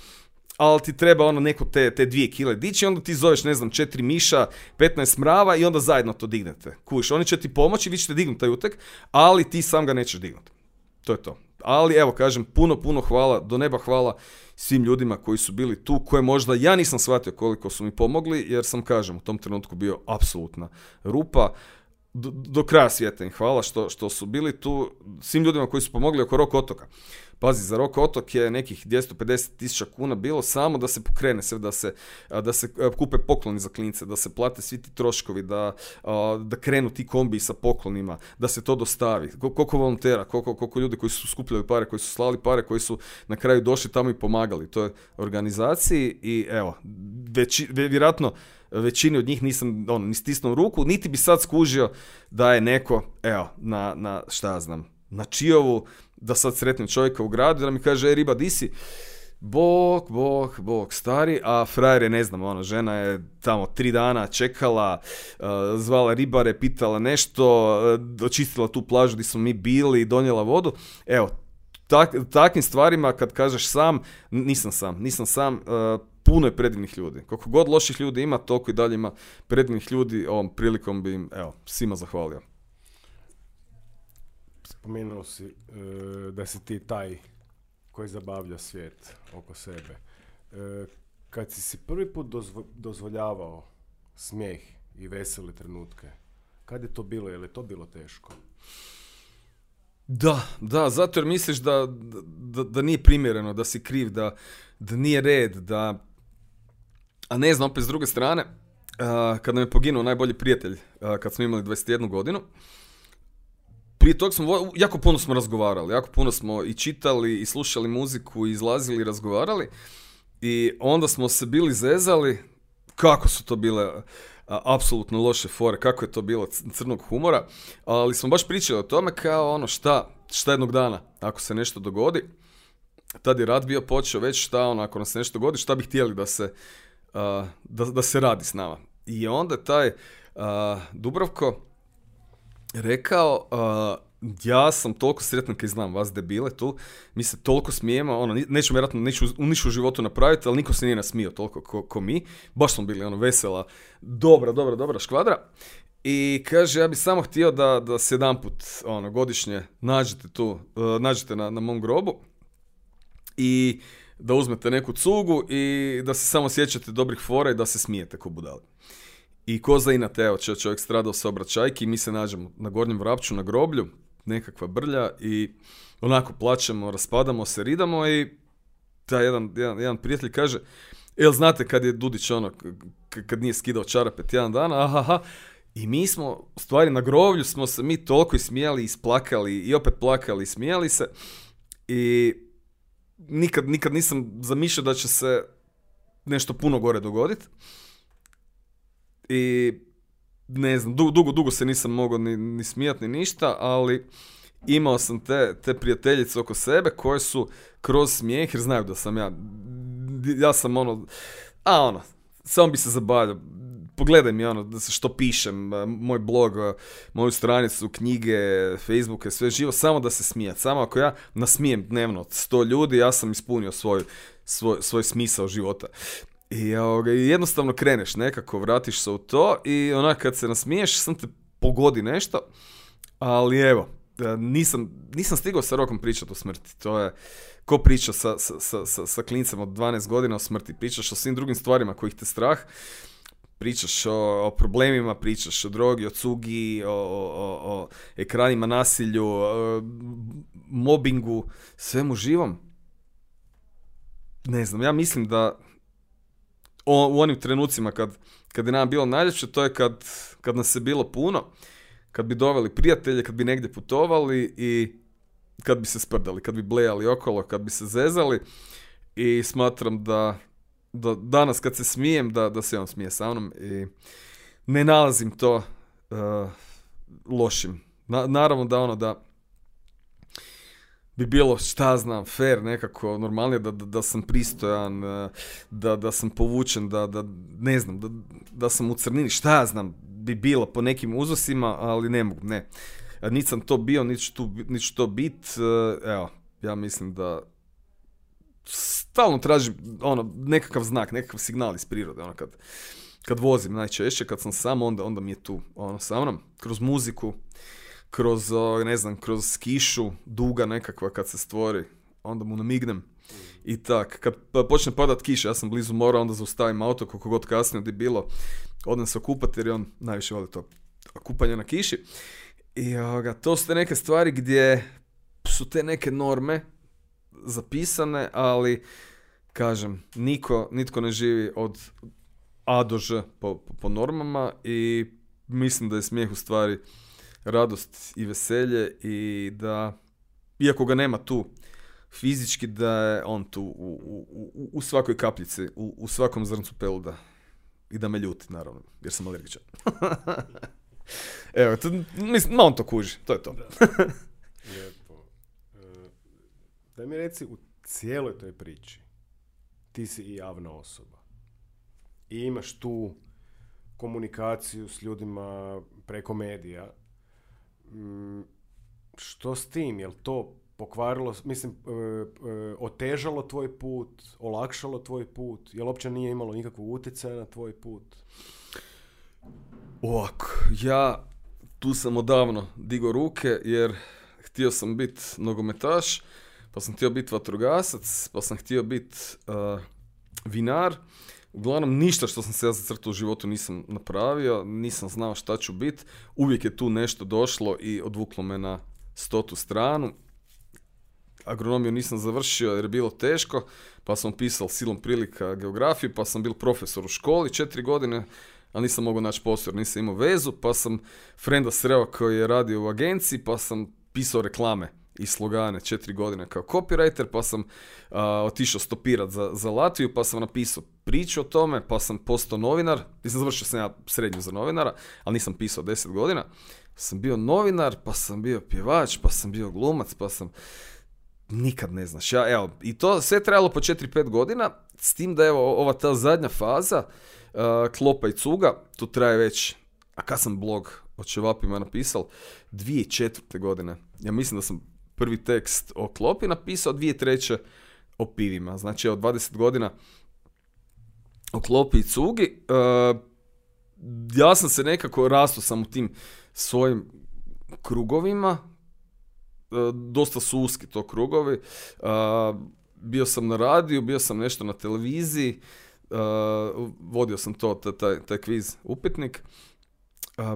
S2: ali ti treba ono neko te, te dvije kile dići onda ti zoveš, ne znam, četiri miša, 15 mrava i onda zajedno to dignete. Kuš, oni će ti pomoći, vi ćete dignuti taj uteg, ali ti sam ga nećeš dignuti. To je to. Ali evo, kažem, puno, puno hvala, do neba hvala svim ljudima koji su bili tu, koje možda ja nisam shvatio koliko su mi pomogli, jer sam, kažem, u tom trenutku bio apsolutna rupa do, do kraja svijeta hvala što, što su bili tu svim ljudima koji su pomogli oko Rok otoka. Pazi, za Rok otok je nekih 250 tisuća kuna bilo samo da se pokrene sve, da se, da se kupe pokloni za klince, da se plate svi ti troškovi, da, da krenu ti kombi sa poklonima, da se to dostavi. Koliko volontera, koliko, koliko ljudi koji su skupljali pare, koji su slali pare, koji su na kraju došli tamo i pomagali. To je organizaciji i evo, već, vjerojatno većini od njih nisam ono, ni stisnuo ruku, niti bi sad skužio da je neko, evo, na, na šta ja znam, na Čijovu, da sad sretnem čovjeka u gradu da mi kaže, e riba, di si? Bog, bog, bog, stari, a frajer je, ne znam, ono, žena je tamo tri dana čekala, uh, zvala ribare, pitala nešto, uh, očistila tu plažu gdje smo mi bili, donijela vodu. Evo, tak, takvim stvarima kad kažeš sam, nisam sam, nisam sam, uh, puno je predivnih ljudi. Koliko god loših ljudi ima, toliko i dalje ima predivnih ljudi. Ovom prilikom bi im, evo, svima zahvalio.
S1: Spomenuo si e, da si ti taj koji zabavlja svijet oko sebe. E, kad si si prvi put dozvoljavao smijeh i vesele trenutke, kad je to bilo? Je li to bilo teško?
S2: Da, da, zato jer misliš da, da, da nije primjereno, da si kriv, da, da nije red, da... A ne znam, opet s druge strane, uh, kad nam je poginuo najbolji prijatelj, kad smo imali 21 godinu, prije tog smo, jako puno smo razgovarali, jako puno smo i čitali, i slušali muziku, i izlazili, i razgovarali. I onda smo se bili zezali, kako su to bile apsolutno loše fore, kako je to bilo crnog humora, ali smo baš pričali o tome kao ono šta, šta jednog dana, ako se nešto dogodi, tad je rad bio počeo već šta ono, ako nam se nešto dogodi, šta bi htjeli da se, da, da se radi s nama. I onda taj Dubravko rekao, ja sam toliko sretan kad znam vas debile tu, mi se toliko smijemo, ono, nećemo vjerojatno neću u nišu životu napraviti, ali niko se nije nasmio toliko ko, ko mi, baš smo bili ono vesela, dobra, dobra, dobra škvadra. I kaže, ja bih samo htio da, da se jedan put ono, godišnje nađete tu, uh, nađete na, na mom grobu i da uzmete neku cugu i da se samo sjećate dobrih fora i da se smijete ko budali. I ko za inat, evo, čovjek stradao sa obraćajki, mi se nađemo na gornjem vrapću, na groblju, nekakva brlja i onako plaćemo, raspadamo se, ridamo i taj jedan, jedan, jedan prijatelj kaže, jel znate kad je Dudić ono, kad nije skidao čarape tjedan dana, aha, I mi smo, u stvari na groblju smo se mi toliko ismijali, isplakali i opet plakali i smijali se. I nikad, nikad nisam zamišljao da će se nešto puno gore dogoditi. I ne znam, dugo, dugo, se nisam mogao ni, ni smijati ni ništa, ali imao sam te, te prijateljice oko sebe koje su kroz smijeh, jer znaju da sam ja, ja sam ono, a ono, samo bi se zabavljao, pogledaj mi ono što pišem, moj blog, moju stranicu, knjige, Facebooke, sve živo, samo da se smijat. Samo ako ja nasmijem dnevno sto ljudi, ja sam ispunio svoj, svoj, svoj smisao života. I jednostavno kreneš nekako, vratiš se u to i onak kad se nasmiješ, sam te pogodi nešto, ali evo, e, nisam, nisam stigao sa rokom pričati o smrti. To je, ko priča sa, sa, sa, sa klincem od 12 godina o smrti, pričaš o svim drugim stvarima kojih te strah, pričaš o, o problemima, pričaš o drogi, o cugi, o, o, o ekranima nasilju, mobingu, svemu živom. Ne znam, ja mislim da u onim trenucima kad, kad je nama bilo najljepše, to je kad, kad nas je bilo puno, kad bi doveli prijatelje, kad bi negdje putovali i kad bi se sprdali, kad bi blejali okolo, kad bi se zezali i smatram da, da danas kad se smijem, da, da se on smije sa mnom i ne nalazim to uh, lošim. Na, naravno da ono da bi bilo, šta znam, fair nekako, normalnije da, da, da sam pristojan, e, da, da sam povučen, da, da ne znam, da, da sam u crnini, šta znam, bi bilo po nekim uzosima, ali ne mogu, ne. Niti sam to bio, niti ću, niti to bit, e, evo, ja mislim da stalno tražim ono, nekakav znak, nekakav signal iz prirode, ono kad, kad vozim najčešće, kad sam sam, onda, onda mi je tu, ono, sa mnom, kroz muziku, kroz, ne znam, kroz kišu duga nekakva kad se stvori, onda mu namignem. I tak, kad počne padat kiša, ja sam blizu mora, onda zaustavim auto koliko god kasnije di bilo, odem se okupati jer on najviše voli to kupanje na kiši. I ovoga, to su te neke stvari gdje su te neke norme zapisane, ali kažem, niko, nitko ne živi od A do Ž po, po normama i mislim da je smijeh u stvari radost i veselje i da, iako ga nema tu fizički, da je on tu u, u, u svakoj kapljici, u, u svakom zrncu peluda. I da me ljuti, naravno, jer sam alergičan. (laughs) Evo, to, mislim, on to kuži, to je to. (laughs)
S1: Lijepo. E, da mi reci, u cijeloj toj priči, ti si i javna osoba. I imaš tu komunikaciju s ljudima preko medija što s tim? Jel to pokvarilo, mislim, e, e, otežalo tvoj put, olakšalo tvoj put? Jel uopće nije imalo nikakvog utjecaja na tvoj put?
S2: Ovako, ja tu sam odavno digo ruke jer htio sam biti nogometaš, pa sam htio biti vatrogasac, pa sam htio biti uh, vinar Uglavnom, ništa što sam se ja zacrtao u životu nisam napravio, nisam znao šta ću biti. Uvijek je tu nešto došlo i odvuklo me na, stotu stranu. Agronomiju nisam završio jer je bilo teško, pa sam pisao silom prilika geografiju, pa sam bil profesor u školi četiri godine, ali nisam mogao naći posao jer nisam imao vezu, pa sam frenda sreo koji je radio u agenciji, pa sam pisao reklame i slogane četiri godine kao copywriter, pa sam otišao stopirat za, za Latviju, pa sam napisao priču o tome, pa sam postao novinar, nisam završio sam ja srednju za novinara, ali nisam pisao deset godina, sam bio novinar, pa sam bio pjevač, pa sam bio glumac, pa sam nikad ne znaš. Ja, evo, I to sve trajalo po 4-5 godina, s tim da evo ova ta zadnja faza, uh, klopa i cuga, tu traje već, a kad sam blog o Čevapima napisal, 2004. godine. Ja mislim da sam prvi tekst o klopi napisao, dvije treće o pivima. Znači, evo, 20 godina o klopi i cugi. Uh, ja sam se nekako rastao sam u tim svojim krugovima, uh, dosta su uski to krugovi. Uh, bio sam na radiju, bio sam nešto na televiziji, vodio sam to, taj, taj kviz upitnik.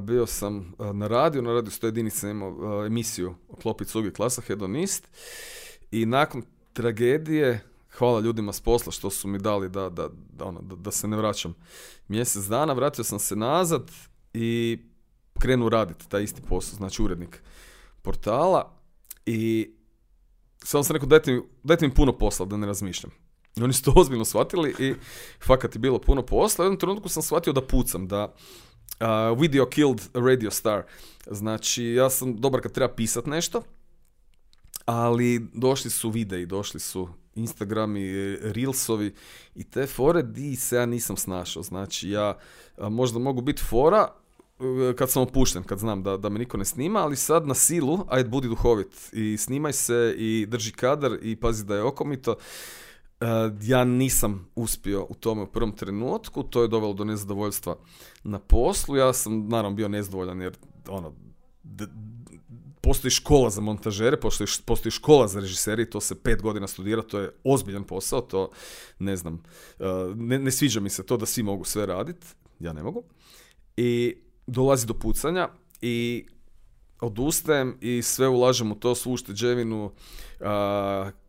S2: Bio sam na radiju, na radiju sto jedinica imao emisiju o klopi cugi klasa hedonist i nakon tragedije hvala ljudima s posla što su mi dali da, da, da, ono, da, da se ne vraćam mjesec dana, vratio sam se nazad i krenuo raditi taj isti posao, znači urednik portala i samo sam rekao dajte mi, dajte mi puno posla da ne razmišljam. I oni su to (laughs) ozbiljno shvatili i fakat je bilo puno posla. U jednom trenutku sam shvatio da pucam, da uh, video killed radio star. Znači, ja sam dobar kad treba pisat nešto, ali došli su videi, došli su Instagrami, Reelsovi i te fore di se ja nisam snašao. Znači ja možda mogu biti fora e, kad sam opušten, kad znam da, da me niko ne snima, ali sad na silu, ajde budi duhovit i snimaj se i drži kadar i pazi da je okomito. Uh, ja nisam uspio u tome u prvom trenutku, to je dovelo do nezadovoljstva na poslu. Ja sam naravno bio nezadovoljan jer ono, postoji škola za montažere, postoji, postoji škola za režisere i to se pet godina studira, to je ozbiljan posao, to ne znam, uh, ne, ne sviđa mi se to da svi mogu sve raditi, ja ne mogu. I dolazi do pucanja i odustajem i sve ulažem u to, svu ušteđevinu, uh,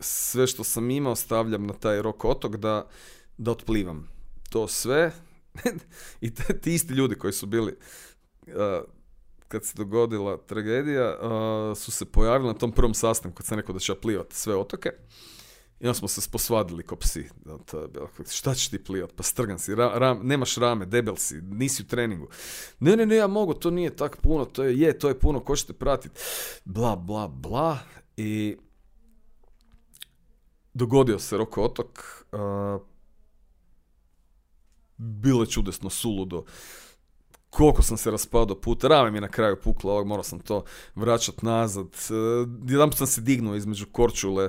S2: sve što sam imao stavljam na taj rok otok da, da otplivam. To sve (laughs) i ti isti ljudi koji su bili uh, kad se dogodila tragedija, su se pojavili na tom prvom sastanku, kad sam rekao da će plivati sve otoke. I onda smo se posvadili ko psi. Šta ćeš ti plivat? Pa strgan si, nemaš rame, debel si, nisi u treningu. Ne, ne, ne, ja mogu, to nije tak puno, to je, je, to je puno, ko ćete pratiti? Bla, bla, bla. I dogodio se Roko otok. bilo je čudesno, suludo koliko sam se raspadao puta, rame mi je na kraju ovog morao sam to vraćat nazad. E, jedan sam se dignuo između Korčule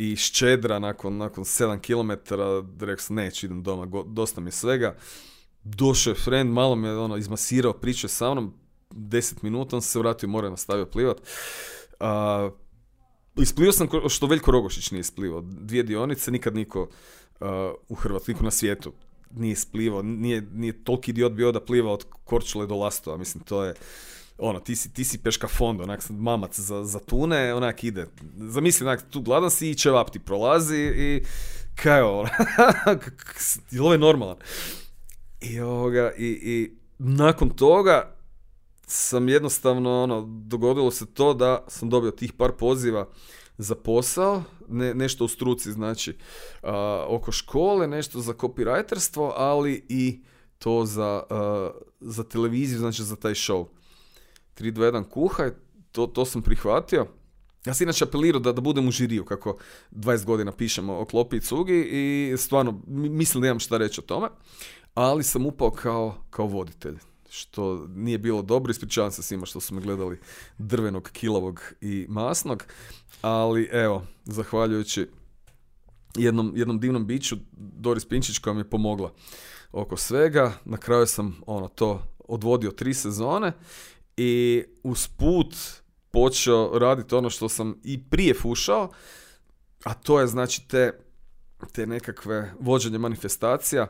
S2: i Ščedra nakon, nakon 7 km, rekao sam neću, idem doma, dosta mi svega. Došao je friend, malo me ono, izmasirao, pričao sa mnom, 10 minuta, on se vratio i nastavio plivat. Uh, isplivao sam što Veljko Rogošić nije isplivao. Dvije dionice, nikad niko u Hrvatskoj, niko na svijetu nije splivao, nije, nije toliki idiot bio da pliva od Korčule do Lastova, mislim, to je, ono, ti si, ti si peška fond, onak mamac za, za tune, onak ide. Zamisli, onak, tu gladan si i čevap ti prolazi i kaj je (laughs) ovo je normalan? I, ovoga, i, i nakon toga sam jednostavno, ono, dogodilo se to da sam dobio tih par poziva za posao, ne, nešto u struci, znači oko škole, nešto za copywriterstvo, ali i to za, za televiziju, znači za taj show. 3, 2, 1 kuhaj, to, to sam prihvatio. Ja sam inače apelirao da, da budem u žiriju, kako 20 godina pišemo o klopi i cugi i stvarno mislim da imam šta reći o tome, ali sam upao kao, kao voditelj što nije bilo dobro, ispričavam se svima što su me gledali drvenog, kilavog i masnog, ali evo, zahvaljujući jednom, jednom divnom biću, Doris Pinčić koja mi je pomogla oko svega, na kraju sam ono to odvodio tri sezone i uz put počeo raditi ono što sam i prije fušao, a to je znači te, te nekakve vođenje manifestacija,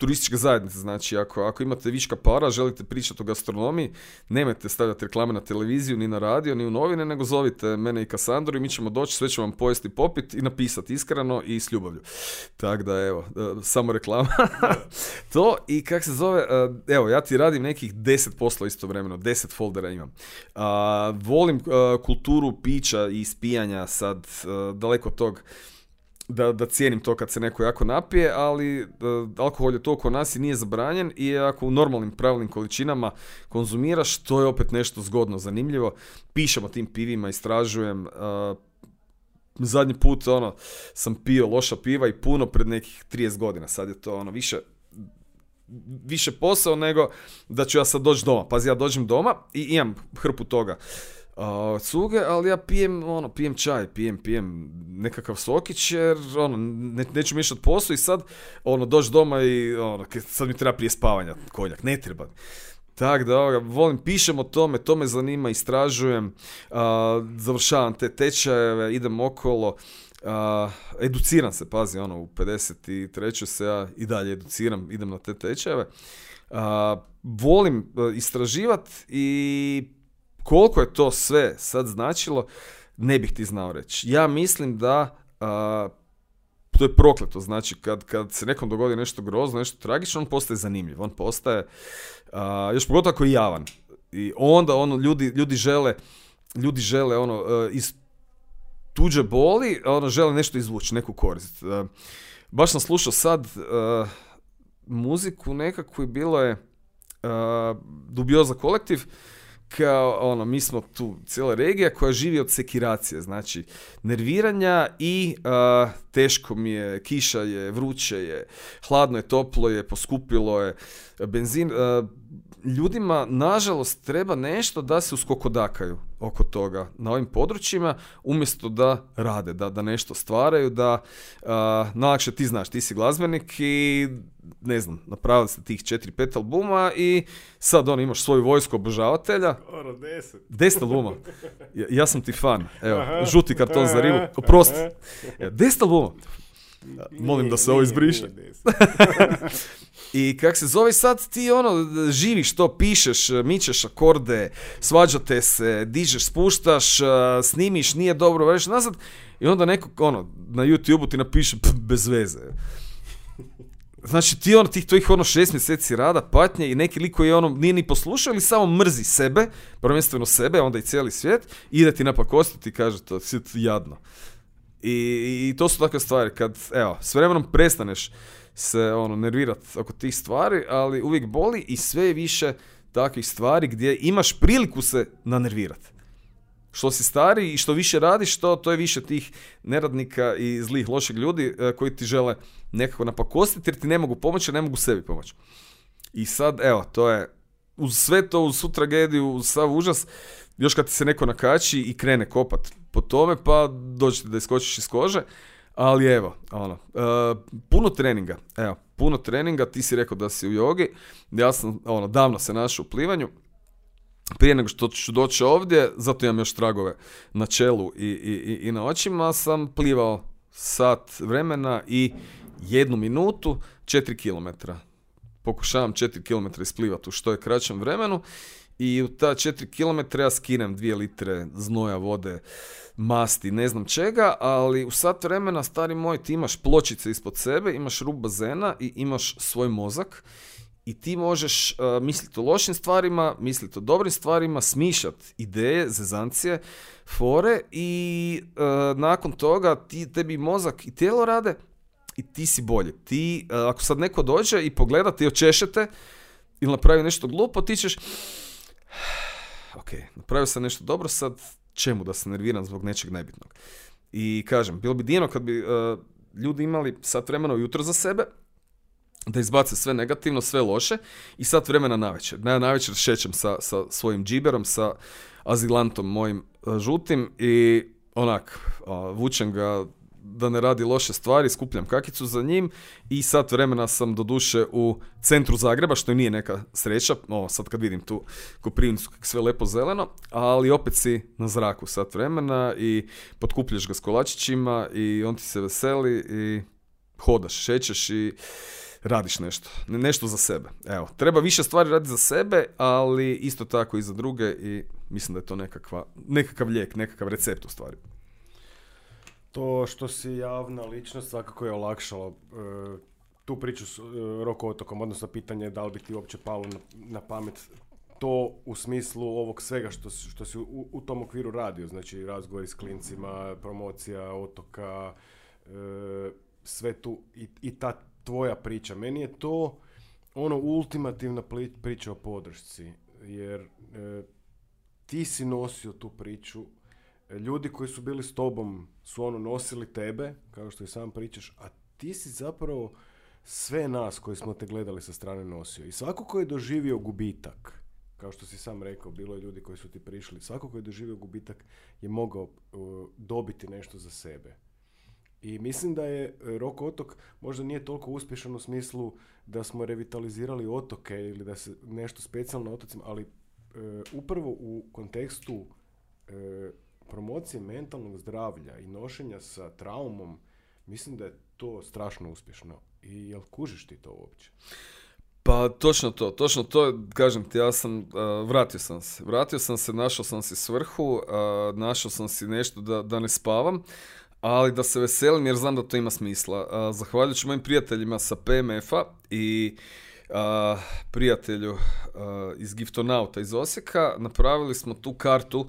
S2: turističke zajednice, znači ako, ako imate viška para, želite pričati o gastronomiji, nemojte stavljati reklame na televiziju, ni na radio, ni u novine, nego zovite mene i Kasandru i mi ćemo doći, sve ćemo vam pojesti popit i napisati iskreno i s ljubavlju. Tako da evo, e, samo reklama. (laughs) to i kak se zove, e, evo ja ti radim nekih deset posla istovremeno, deset foldera imam. volim e, kulturu pića i ispijanja sad, daleko tog da, da cijenim to kad se neko jako napije, ali uh, alkohol je to oko nas i nije zabranjen i ako u normalnim pravilnim količinama konzumiraš, to je opet nešto zgodno, zanimljivo. Pišem o tim pivima, istražujem. Uh, zadnji put ono, sam pio loša piva i puno pred nekih 30 godina. Sad je to ono više više posao nego da ću ja sad doći doma. Pazi, ja dođem doma i imam hrpu toga uh, cuge, ali ja pijem, ono, pijem čaj, pijem, pijem nekakav sokić, jer, ono, ne, neću miješati posao i sad, ono, doći doma i, ono, sad mi treba prije spavanja konjak, ne treba. Tako da, ovoga, volim, pišem o tome, to me zanima, istražujem, uh, završavam te tečajeve, idem okolo, uh, educiram se, pazi, ono, u 53. se ja i dalje educiram, idem na te tečajeve. Uh, volim istraživati i koliko je to sve sad značilo, ne bih ti znao reći. Ja mislim da to je prokleto, znači kad, kad se nekom dogodi nešto grozno, nešto tragično, on postaje zanimljiv, on postaje, još pogotovo ako je javan. I onda ono, ljudi, ljudi žele, ljudi žele ono, iz tuđe boli, ono, žele nešto izvući, neku korist. baš sam slušao sad muziku nekakvu i bilo je dubioza kolektiv, kao ono, mi smo tu cijela regija koja živi od sekiracije, znači nerviranja i teško mi je, kiša je, vruće je, hladno je, toplo je, poskupilo je, benzin, ljudima nažalost treba nešto da se uskokodakaju oko toga na ovim područjima umjesto da rade, da, da nešto stvaraju, da uh, ti znaš, ti si glazbenik i ne znam, napravili ste tih 4-5 albuma i sad on imaš svoju vojsku obožavatelja.
S1: Skoro deset.
S2: Deset albuma. Ja, ja, sam ti fan. Evo, žuti karton za ribu. Oprosti. Deset albuma. Molim da se ovo izbriše. (laughs) I kak se zove sad ti ono živiš to, pišeš, mičeš akorde, svađate se, dižeš, spuštaš, snimiš, nije dobro, vreš nazad i onda neko ono na YouTube-u ti napiše bez veze. Znači ti ono, tih tvojih ono šest mjeseci rada, patnje i neki liko je ono, nije ni poslušao ili samo mrzi sebe, prvenstveno sebe, onda i cijeli svijet, ide ti napakostiti i kaže to, si jadno. I, I to su takve stvari, kad, evo, s vremenom prestaneš se ono nervirati oko tih stvari, ali uvijek boli i sve više takvih stvari gdje imaš priliku se nanervirati. Što si stari i što više radiš, to, to je više tih neradnika i zlih, loših ljudi e, koji ti žele nekako napakostiti jer ti ne mogu pomoći, ne mogu sebi pomoći. I sad, evo, to je, uz sve to, uz svu tragediju, uz sav užas, još kad ti se neko nakači i krene kopat po tome, pa dođete da iskočiš iz kože. Ali evo, ono, uh, puno treninga, evo, puno treninga, ti si rekao da si u jogi, ja sam, ono, davno se našao u plivanju, prije nego što ću doći ovdje, zato imam još tragove na čelu i, i, i na očima, sam plivao sat vremena i jednu minutu, 4 km. Pokušavam 4 km isplivati u što je kraćem vremenu i u ta 4 km ja skinem 2 litre znoja vode, masti, ne znam čega, ali u sat vremena, stari moj, ti imaš pločice ispod sebe, imaš rub bazena i imaš svoj mozak i ti možeš uh, misliti o lošim stvarima, misliti o dobrim stvarima, smišljati ideje, zezancije, fore i uh, nakon toga ti, tebi mozak i tijelo rade i ti si bolje. Ti, uh, ako sad neko dođe i pogleda, ti očešete ili napravi nešto glupo, ti ćeš (sighs) ok, napravio sam nešto dobro, sad čemu da se nerviram zbog nečeg nebitnog. I kažem, bilo bi divno kad bi uh, ljudi imali sat vremena ujutro za sebe, da izbace sve negativno, sve loše i sat vremena na večer. Na, na večer šećem sa, sa svojim džiberom, sa azilantom mojim uh, žutim i onak, uh, vučem ga da ne radi loše stvari, skupljam kakicu za njim i sat vremena sam do duše u centru Zagreba, što nije neka sreća, o, sad kad vidim tu Koprivnicu sve lepo zeleno, ali opet si na zraku sat vremena i potkupljaš ga s kolačićima i on ti se veseli i hodaš, šećeš i radiš nešto. Ne- Nešto za sebe. Evo, treba više stvari raditi za sebe, ali isto tako i za druge i mislim da je to nekakva, nekakav lijek, nekakav recept u stvari.
S1: To što si javna ličnost svakako je olakšalo e, tu priču s e, Roko otokom, odnosno pitanje je da li bi ti uopće palo na, na pamet to u smislu ovog svega što, što si u, u tom okviru radio, znači razgovori s klincima, promocija otoka, e, sve tu i, i ta tvoja priča. Meni je to ono ultimativna priča o podršci, jer e, ti si nosio tu priču, ljudi koji su bili s tobom su ono nosili tebe, kao što i sam pričaš, a ti si zapravo sve nas koji smo te gledali sa strane nosio. I svako ko je doživio gubitak, kao što si sam rekao, bilo je ljudi koji su ti prišli, svako ko je doživio gubitak je mogao uh, dobiti nešto za sebe. I mislim da je e, Rok otok možda nije toliko uspješan u smislu da smo revitalizirali otoke ili da se nešto specijalno na otocima, ali e, upravo u kontekstu e, promocije mentalnog zdravlja i nošenja sa traumom, mislim da je to strašno uspješno. I jel kužiš ti to uopće?
S2: Pa točno to, točno to, kažem ti, ja sam, uh, vratio sam se, vratio sam se, našao sam si svrhu, uh, našao sam si nešto da, da ne spavam, ali da se veselim jer znam da to ima smisla. Uh, zahvaljujući mojim prijateljima sa PMF-a i prijatelju iz Giftonauta iz Osijeka, napravili smo tu kartu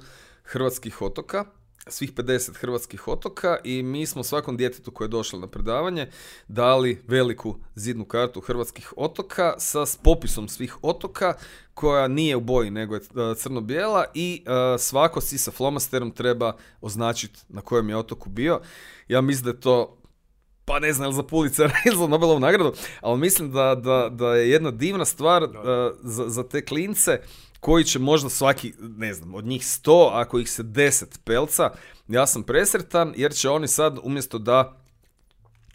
S2: hrvatskih otoka, svih 50 hrvatskih otoka i mi smo svakom djetetu koje je došlo na predavanje dali veliku zidnu kartu hrvatskih otoka sa s popisom svih otoka koja nije u boji nego je e, crno-bijela i e, svako si sa flomasterom treba označiti na kojem je otoku bio. Ja mislim da je to pa ne znam, ili za Pulitzer (laughs) ili za Nobelovu nagradu, ali mislim da, da, da je jedna divna stvar e, za, za te klince koji će možda svaki, ne znam, od njih sto, ako ih se deset pelca, ja sam presretan jer će oni sad umjesto da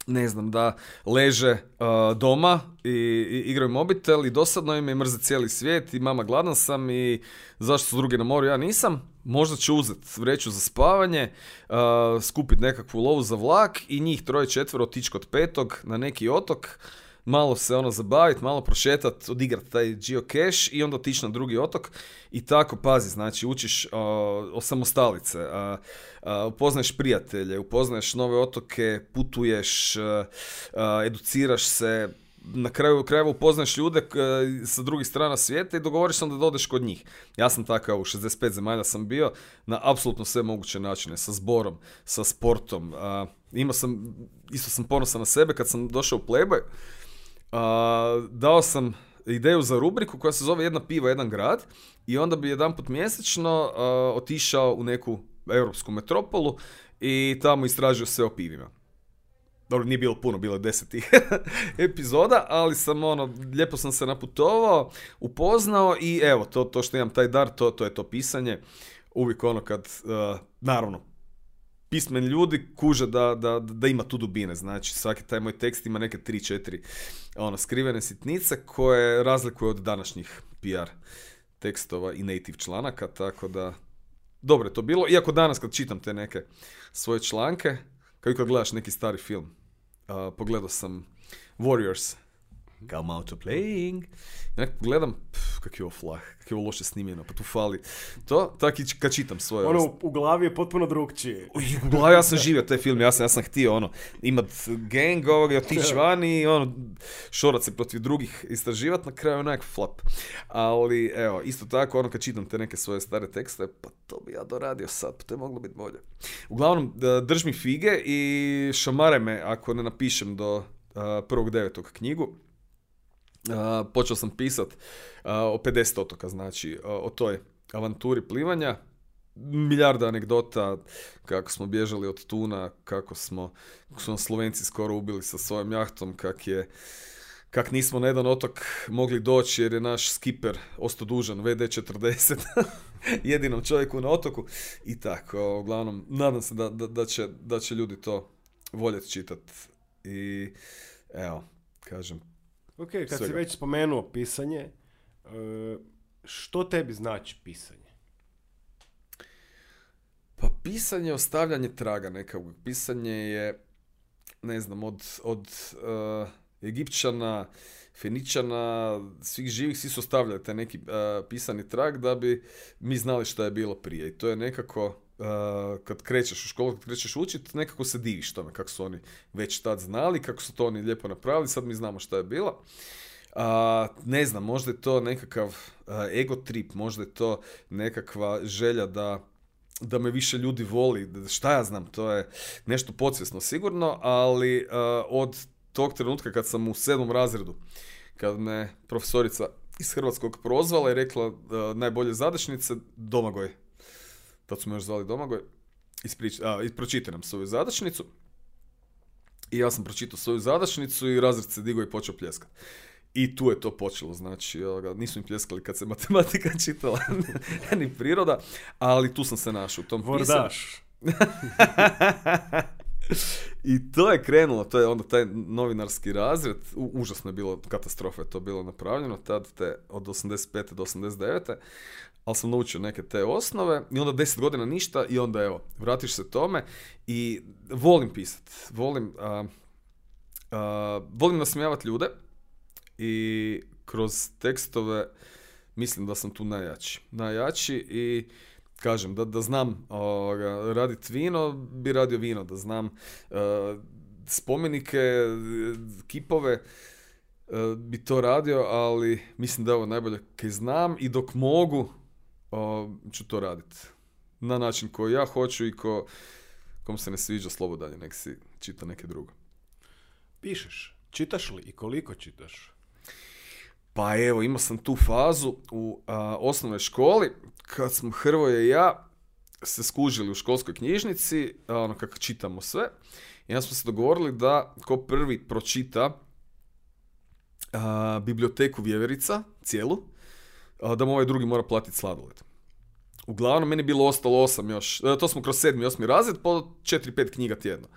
S2: ne znam, da leže uh, doma i, i igraju mobitel i dosadno im je mrze cijeli svijet i mama gladan sam i zašto su drugi na moru, ja nisam. Možda ću uzeti vreću za spavanje, uh, skupiti nekakvu lovu za vlak i njih troje četvero otići kod petog na neki otok, malo se ono zabaviti, malo prošetat, odigrat taj geocache i onda otići na drugi otok i tako pazi, znači učiš osamostalice, uh, uh, upoznaješ prijatelje, upoznaješ nove otoke, putuješ, uh, uh, educiraš se, na kraju krajeva upoznaješ ljude k- sa drugih strana svijeta i dogovoriš se onda da odeš kod njih. Ja sam takav u 65 zemalja sam bio na apsolutno sve moguće načine, sa zborom, sa sportom. Uh, imao sam, isto sam ponosan na sebe kad sam došao u Playboy, a, dao sam ideju za rubriku koja se zove Jedna piva, jedan grad i onda bi jedanput mjesečno a, otišao u neku europsku metropolu i tamo istražio sve o pivima. Dobro, nije bilo puno, bilo je deset tih (laughs) epizoda, ali sam ono, lijepo sam se naputovao, upoznao i evo, to, to što imam taj dar, to, to je to pisanje. Uvijek ono kad, uh, naravno, pismeni ljudi kuže da, da, da ima tu dubine, znači svaki taj moj tekst ima neke 3-4 ono, skrivene sitnice koje razlikuju od današnjih PR tekstova i native članaka, tako da dobro je to bilo, iako danas kad čitam te neke svoje članke, kao i kad gledaš neki stari film, a, pogledao sam Warriors, Come out to playing. I onak gledam, pff, kak je ovo flah, kak je ovo loše snimljeno, pa tu fali. To, tak i kad čitam svoje
S1: Ono, u, glavi je potpuno drugčije.
S2: U glavi ja sam živio taj film, ja sam, ja sam htio ono, imat gang ovoga i otići van i ono, šorat se protiv drugih, istraživat, na kraju onak flap. Ali evo, isto tako, ono kad čitam te neke svoje stare tekste, pa to bi ja doradio sad, pa to je moglo biti bolje. Uglavnom, drž mi fige i šamare me ako ne napišem do prvog devetog knjigu. Počeo sam pisat o 50 otoka, znači o toj avanturi plivanja, milijarda anegdota kako smo bježali od tuna, kako smo, kako su Slovenci skoro ubili sa svojom jahtom, kak je kak nismo na jedan otok mogli doći jer je naš skiper ostao dužan VD40 (laughs) jedinom čovjeku na otoku. I tako, uglavnom nadam se da, da, će, da će ljudi to voljeti čitat. I evo, kažem,
S1: Ok, kad si
S2: Svega.
S1: već spomenuo pisanje, e, što tebi znači pisanje?
S2: Pa pisanje je ostavljanje traga nekakvog. Pisanje je, ne znam, od, od uh, Egipćana, Feničana, svih živih, svi su ostavljali taj neki pisani trag da bi mi znali šta je bilo prije. I to je nekako, kad krećeš u školu, kad krećeš učiti, nekako se diviš tome kako su oni već tad znali, kako su to oni lijepo napravili, sad mi znamo šta je bilo. A, ne znam, možda je to nekakav ego trip, možda je to nekakva želja da da me više ljudi voli, šta ja znam, to je nešto podsvjesno sigurno, ali od tog trenutka kad sam u sedmom razredu, kad me profesorica iz Hrvatskog prozvala i rekla uh, najbolje zadašnice, Domagoj. Tad su me još zvali Domagoj. Isprič, a, pročitaj nam svoju zadašnicu. I ja sam pročitao svoju zadašnicu i razred se digao i počeo pljeskat. I tu je to počelo, znači nisu mi pljeskali kad se (laughs) matematika čitala, (laughs) ni priroda, ali tu sam se našao u tom
S1: Vordaš. (laughs)
S2: I to je krenulo, to je onda taj novinarski razred, u, užasno je bilo, katastrofa je to bilo napravljeno, tad te od 85. do 89. Ali sam naučio neke te osnove i onda 10 godina ništa i onda evo, vratiš se tome i volim pisati, volim, uh, volim nasmijavati ljude i kroz tekstove mislim da sam tu najjači. Najjači i kažem, da, da znam ovoga, raditi vino, bi radio vino, da znam uh, spomenike, kipove, uh, bi to radio, ali mislim da je ovo najbolje kaj znam i dok mogu uh, ću to raditi. Na način koji ja hoću i ko, kom se ne sviđa slobodan nek si čita neke drugo.
S1: Pišeš. Čitaš li i koliko čitaš?
S2: Pa evo, imao sam tu fazu u a, osnovnoj školi, kad smo Hrvoje i ja se skužili u školskoj knjižnici, ono kako čitamo sve, i ja smo se dogovorili da ko prvi pročita a, biblioteku Vjeverica, cijelu, da mu ovaj drugi mora platiti sladoled. Uglavnom, meni je bilo ostalo osam još, e, to smo kroz sedmi i osmi razred, po četiri, pet knjiga tjedno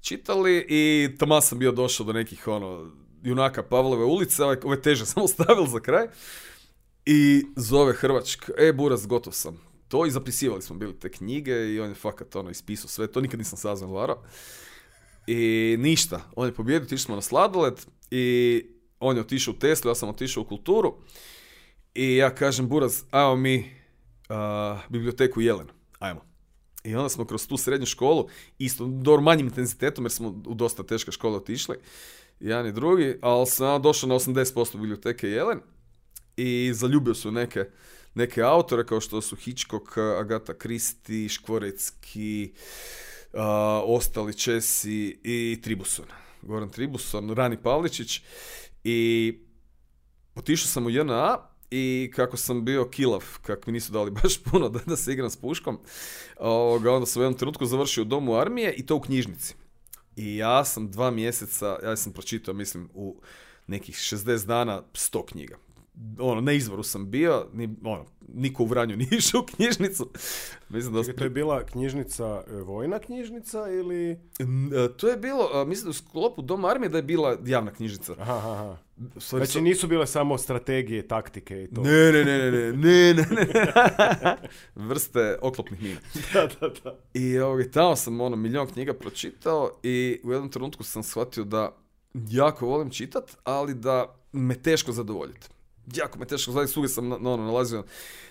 S2: čitali i tamo sam bio došao do nekih ono junaka Pavlove ulice, ove, ove teže (laughs) sam ostavil za kraj. I zove Hrvačka, e Buras, gotov sam. To i zapisivali smo bili te knjige i on je fakat ono ispisao sve, to nikad nisam saznao varao. I ništa, on je pobjedio, otišli smo na sladoled i on je otišao u Teslu, ja sam otišao u kulturu. I ja kažem, Buraz, ajmo mi biblioteku Jelen, ajmo. I onda smo kroz tu srednju školu, isto do manjim intenzitetom jer smo u dosta teške škole otišli, jedan i drugi, ali sam došao na 80% biblioteke Jelen i zaljubio su neke, neke autore kao što su Hitchcock, Agata Christie, Škvorecki, uh, ostali Česi i Tribuson. Goran Tribuson, Rani Pavličić i otišao sam u JNA i kako sam bio kilav, kako mi nisu dali (laughs) baš puno da, da se igram s puškom, ovoga, onda sam u jednom trenutku završio u domu armije i to u knjižnici. I ja sam dva mjeseca, ja sam pročitao, mislim, u nekih 60 dana 100 knjiga. Ono, na izvoru sam bio, ni, ono, niko u Vranju nije (laughs) išao u knjižnicu.
S1: Mislim da... To je bila knjižnica, e, vojna knjižnica ili... E,
S2: to je bilo, mislim da u sklopu Doma armije da je bila javna knjižnica.
S1: Aha, aha. Znači nisu bile samo strategije, taktike i to.
S2: Ne, ne, ne, ne, ne, ne, ne, ne. (laughs) Vrste oklopnih mina. (laughs)
S1: da, da, da.
S2: I ovaj, tamo sam ono milion knjiga pročitao i u jednom trenutku sam shvatio da jako volim čitat, ali da me teško zadovoljiti. Jako me teško zadovoljiti, svugdje sam ono, nalazio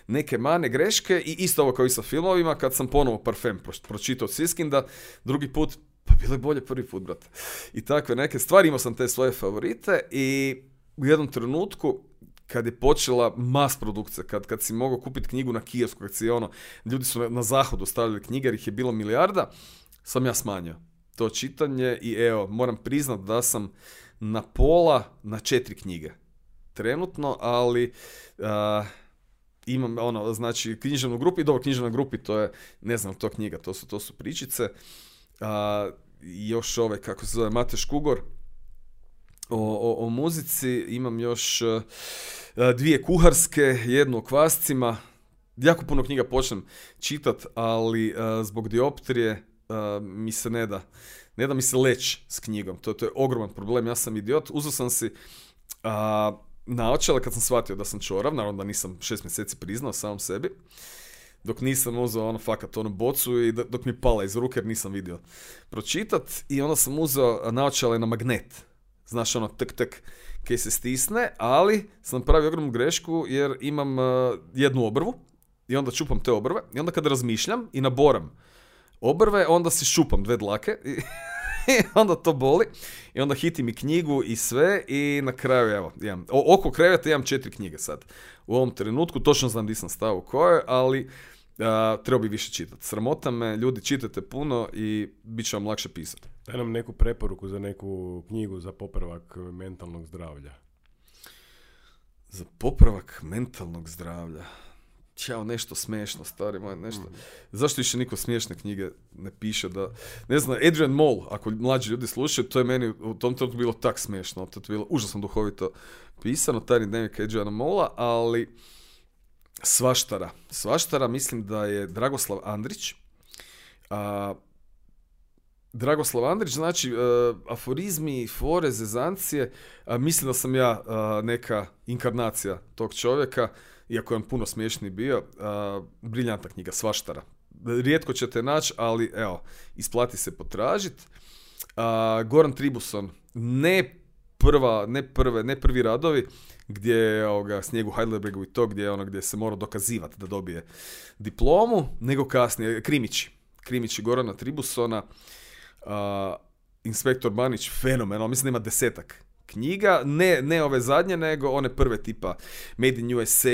S2: neke mane, greške i isto ovo kao i sa filmovima, kad sam ponovo Parfem pročitao Siskinda, drugi put pa bilo je bolje prvi put, brate. I takve neke stvari, imao sam te svoje favorite i u jednom trenutku kad je počela mas produkcija, kad, kad si mogao kupiti knjigu na kiosku, kad si ono, ljudi su na, na zahodu stavljali knjige jer ih je bilo milijarda, sam ja smanjio to čitanje i evo, moram priznat da sam na pola na četiri knjige trenutno, ali imam ono, znači književnu grupu i dobro, književna grupi to je, ne znam, to knjiga, to su, to su pričice. A, još ove, kako se zove, Mateš Kugor, o, o, o muzici, imam još dvije kuharske, jednu o kvascima, jako puno knjiga počnem čitat, ali zbog dioptrije mi se ne da, ne da mi se leć s knjigom, to, to je ogroman problem, ja sam idiot, uzeo sam si naočale kad sam shvatio da sam čorav, naravno da nisam šest mjeseci priznao samom sebi, dok nisam uzeo ono fakat onu bocu i dok mi pala iz ruke jer nisam vidio pročitat i onda sam uzeo naočale na magnet. Znaš, ono, tek, tek, kaj se stisne, ali sam napravio ogromnu grešku jer imam uh, jednu obrvu i onda čupam te obrve i onda kada razmišljam i naboram obrve, onda si šupam dve dlake i (laughs) (laughs) i onda to boli. I onda hitim i knjigu i sve i na kraju, evo, imam, oko kreveta imam četiri knjige sad. U ovom trenutku, točno znam di sam stao u kojoj, ali a, treba bi više čitati. Sramota me, ljudi čitate puno i bit će vam lakše pisati.
S1: Daj nam neku preporuku za neku knjigu za popravak mentalnog zdravlja.
S2: Za popravak mentalnog zdravlja. Ćao, nešto smiješno, stari moj, nešto. Zašto više niko smiješne knjige ne piše da... Ne znam, Adrian Moll, ako mlađi ljudi slušaju, to je meni u tom trenutku bilo tak smiješno. To je bilo užasno duhovito pisano, tajni dnevnik Adriana Molla, ali svaštara. Svaštara mislim da je Dragoslav Andrić. A, Dragoslav Andrić, znači e, aforizmi, fore, zezancije, a, mislim da sam ja a, neka inkarnacija tog čovjeka, iako je on puno smiješniji bio, a, briljantna knjiga, svaštara. Rijetko ćete naći, ali evo, isplati se potražit. A, Goran Tribuson, ne prva, ne prve, ne prvi radovi, gdje je ovoga, snijeg u Heidelbergu i to, gdje je ono gdje se mora dokazivati da dobije diplomu, nego kasnije, Krimići. Krimići Gorana Tribusona, a, Inspektor Banić, fenomenal, mislim da ima desetak knjiga, ne, ne ove zadnje, nego one prve tipa Made in USA,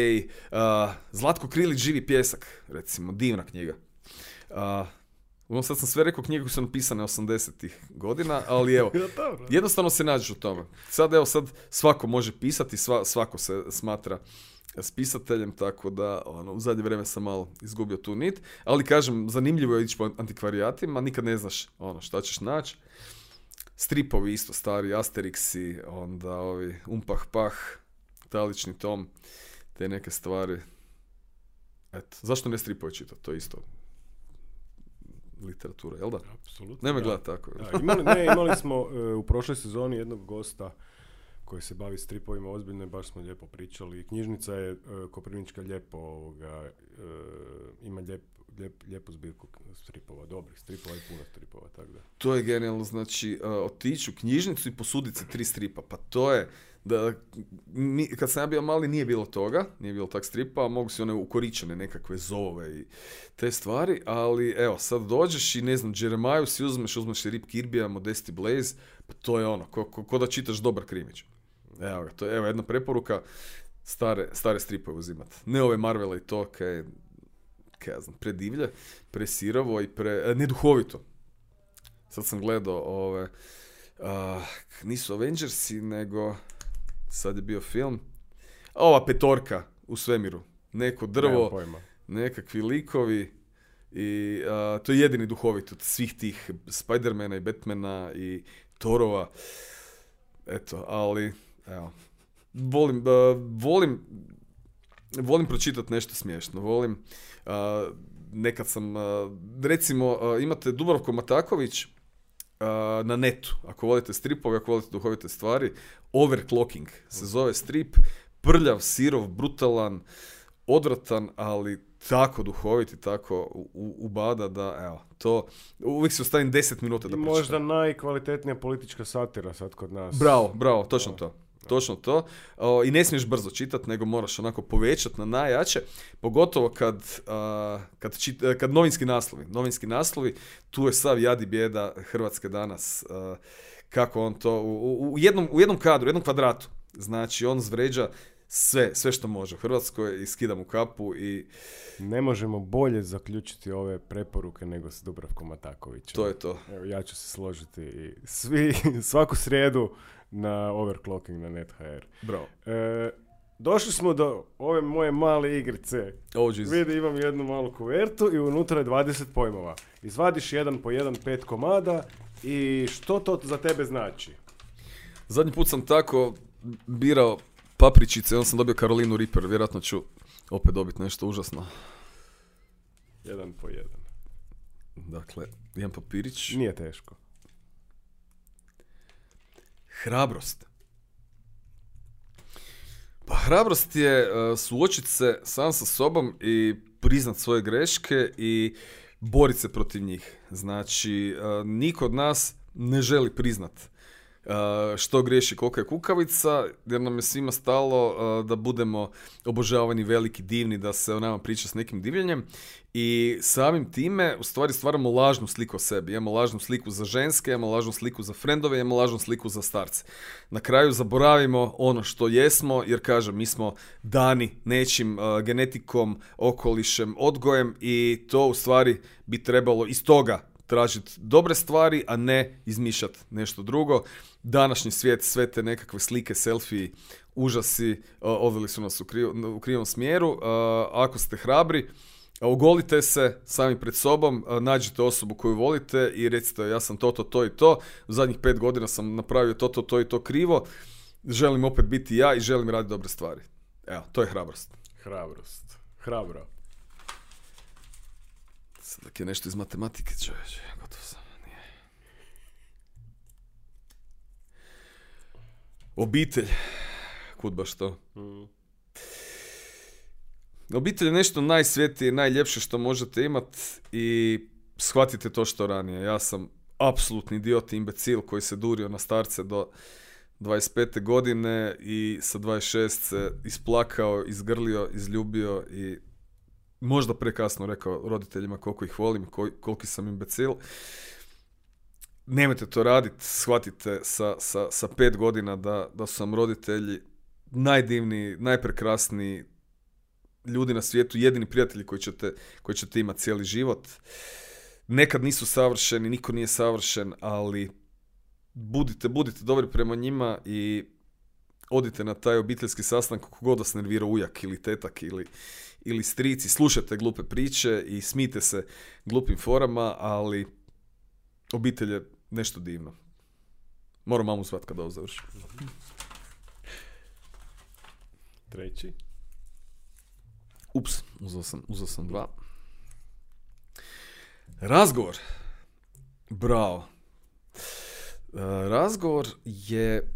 S2: a, Zlatko Krilić, Živi pjesak, recimo, divna knjiga. A, ono sad sam sve rekao knjige koje su napisane 80-ih godina, ali evo, (laughs) jednostavno se nađeš u tome. Sad evo, sad svako može pisati, sva, svako se smatra spisateljem, tako da ono, u zadnje vrijeme sam malo izgubio tu nit, ali kažem, zanimljivo je ići po antikvarijatima, nikad ne znaš ono šta ćeš naći. Stripovi isto stari, Asterixi, onda ovi Umpah Pah, Talični tom, te neke stvari. Eto, zašto ne stripovi čitati, to je isto literatura, jel da?
S1: Apsolutno.
S2: Nemoj
S1: da.
S2: gledati tako.
S1: Da, imali, ne, imali smo e, u prošloj sezoni jednog gosta koji se bavi stripovima ozbiljno i baš smo lijepo pričali. Knjižnica je e, Koprivnička lijepo ovoga, e, ima lijep, lijep, lijepu zbirku stripova, dobrih stripova i puno stripova, tako da.
S2: To je genijalno, znači uh, otići u knjižnicu i posuditi se tri stripa, pa to je, da, mi, kad sam ja bio mali nije bilo toga, nije bilo tak stripa, mogu si one ukoričene nekakve zove i te stvari, ali evo, sad dođeš i ne znam, Jeremaju si uzmeš, uzmeš i Rip Kirbija, Modesti Blaze, pa to je ono, ko, ko, ko da čitaš dobar krimić. Evo ga, to je evo, jedna preporuka, stare, stare stripove uzimat. Ne ove Marvela i to, kaj, kaj ja znam, predivlje, presirovo i pre, e, neduhovito. Sad sam gledao ove, a, nisu Avengersi, nego sad je bio film. Ova petorka u svemiru. Neko drvo, nekakvi likovi i a, to je jedini duhovit od svih tih Spidermana i Batmana i Torova. Eto, ali evo. Volim, a, volim volim pročitati nešto smiješno. Volim nekad sam recimo imate Dubravko Mataković na netu. Ako volite stripove, ako volite duhovite stvari, Overclocking se zove strip. Prljav, sirov, brutalan, odvratan, ali tako duhovit i tako ubada da, evo, to, uvijek se ostavim 10 minuta da
S1: I
S2: pročitam.
S1: možda najkvalitetnija politička satira sad kod nas.
S2: Bravo, bravo, točno to. Točno to. O, I ne smiješ brzo čitati, nego moraš onako povećati na najjače. Pogotovo kad, a, kad, čit- kad novinski naslovi. Novinski naslovi, tu je sav jad i bijeda Hrvatske danas. a, kako on to, u, u- u jednom, u jednom kadru, u jednom kvadratu. Znači, on zvređa sve, sve što može u Hrvatskoj i skida mu kapu i
S1: Ne možemo bolje zaključiti ove preporuke nego s Dubravkom Matakovićem.
S2: to je to.
S1: Evo, ja ću se složiti i svi, (laughs) svaku srijedu na overclocking na NetHR.
S2: Bravo.
S1: E, došli smo do ove moje male igrice.
S2: Oh.
S1: Vidi, imam jednu malu kuvertu i unutra je 20 pojmova. Izvadiš jedan po jedan pet komada i što to za tebe znači?
S2: Zadnji put sam tako birao papričice, onda sam dobio Karolinu Reaper, vjerojatno ću opet dobiti nešto užasno.
S1: Jedan po jedan.
S2: Dakle, jedan papirić.
S1: Nije teško.
S2: Hrabrost. Pa hrabrost je uh, suočiti se sam sa sobom i priznat svoje greške i boriti se protiv njih. Znači, uh, niko od nas ne želi priznat što griješi kolika je kukavica, jer nam je svima stalo da budemo obožavani veliki, divni, da se o nama priča s nekim divljenjem i samim time u stvari stvaramo lažnu sliku o sebi. Imamo lažnu sliku za ženske, imamo lažnu sliku za frendove, imamo lažnu sliku za starce. Na kraju zaboravimo ono što jesmo, jer kažem, mi smo dani nečim genetikom, okolišem, odgojem i to u stvari bi trebalo iz toga tražiti dobre stvari, a ne izmišljati nešto drugo. Današnji svijet, sve te nekakve slike, selfie, užasi, odveli su nas u, u krivom smjeru. Ako ste hrabri, Ogolite se sami pred sobom, nađite osobu koju volite i recite ja sam to, to, to i to. U zadnjih pet godina sam napravio to, to, to i to krivo. Želim opet biti ja i želim raditi dobre stvari. Evo, to je hrabrost.
S1: Hrabrost. Hrabro.
S2: Sad je nešto iz matematike, čovječe. Gotovo sam. Nije. Obitelj. Kud baš to? Mm. Obitelj je nešto najsvetije, najljepše što možete imati i shvatite to što ranije. Ja sam apsolutni idiot imbecil koji se durio na starce do 25. godine i sa 26 se isplakao, izgrlio, izljubio i možda prekasno rekao roditeljima koliko ih volim, koliki sam imbecil. Nemojte to raditi, shvatite sa, sa, sa pet godina da, da su sam roditelji najdivniji, najprekrasniji, ljudi na svijetu, jedini prijatelji koji ćete, koji ćete imati cijeli život. Nekad nisu savršeni, niko nije savršen, ali budite, budite dobri prema njima i odite na taj obiteljski sastanak kako god vas nervira ujak ili tetak ili, ili strici, slušajte glupe priče i smite se glupim forama, ali obitelj je nešto divno. Moram mamu svat kada ovo završi.
S1: Treći.
S2: Ups, uzao sam, uzao sam dva. Razgovor. Bravo. E, razgovor je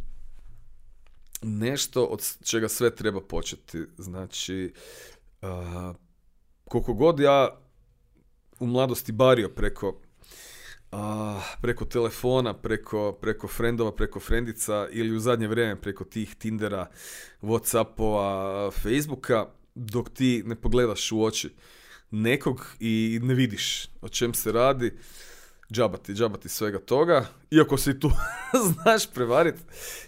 S2: nešto od čega sve treba početi. Znači, uh, koliko god ja u mladosti bario preko preko telefona, preko, preko frendova, preko frendica ili u zadnje vrijeme preko tih Tindera, Whatsappova, Facebooka, dok ti ne pogledaš u oči nekog i ne vidiš o čem se radi, džabati, džabati svega toga, iako se i tu (laughs) znaš prevariti,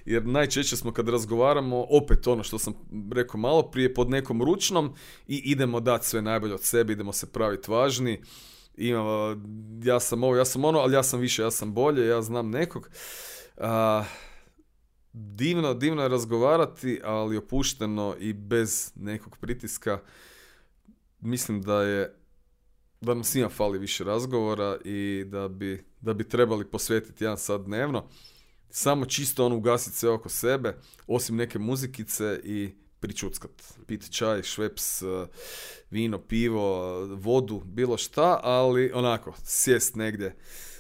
S2: jer najčešće smo kad razgovaramo, opet ono što sam rekao malo prije, pod nekom ručnom i idemo dati sve najbolje od sebe, idemo se praviti važni, imam, ja sam ovo, ja sam ono, ali ja sam više, ja sam bolje, ja znam nekog. A, divno, divno je razgovarati, ali opušteno i bez nekog pritiska. Mislim da je da nam svima fali više razgovora i da bi, da bi trebali posvetiti jedan sat dnevno. Samo čisto ono ugasiti sve oko sebe, osim neke muzikice i pričuckat. Pit čaj, šveps, eh, vino, pivo, vodu, bilo šta, ali onako, sjest negdje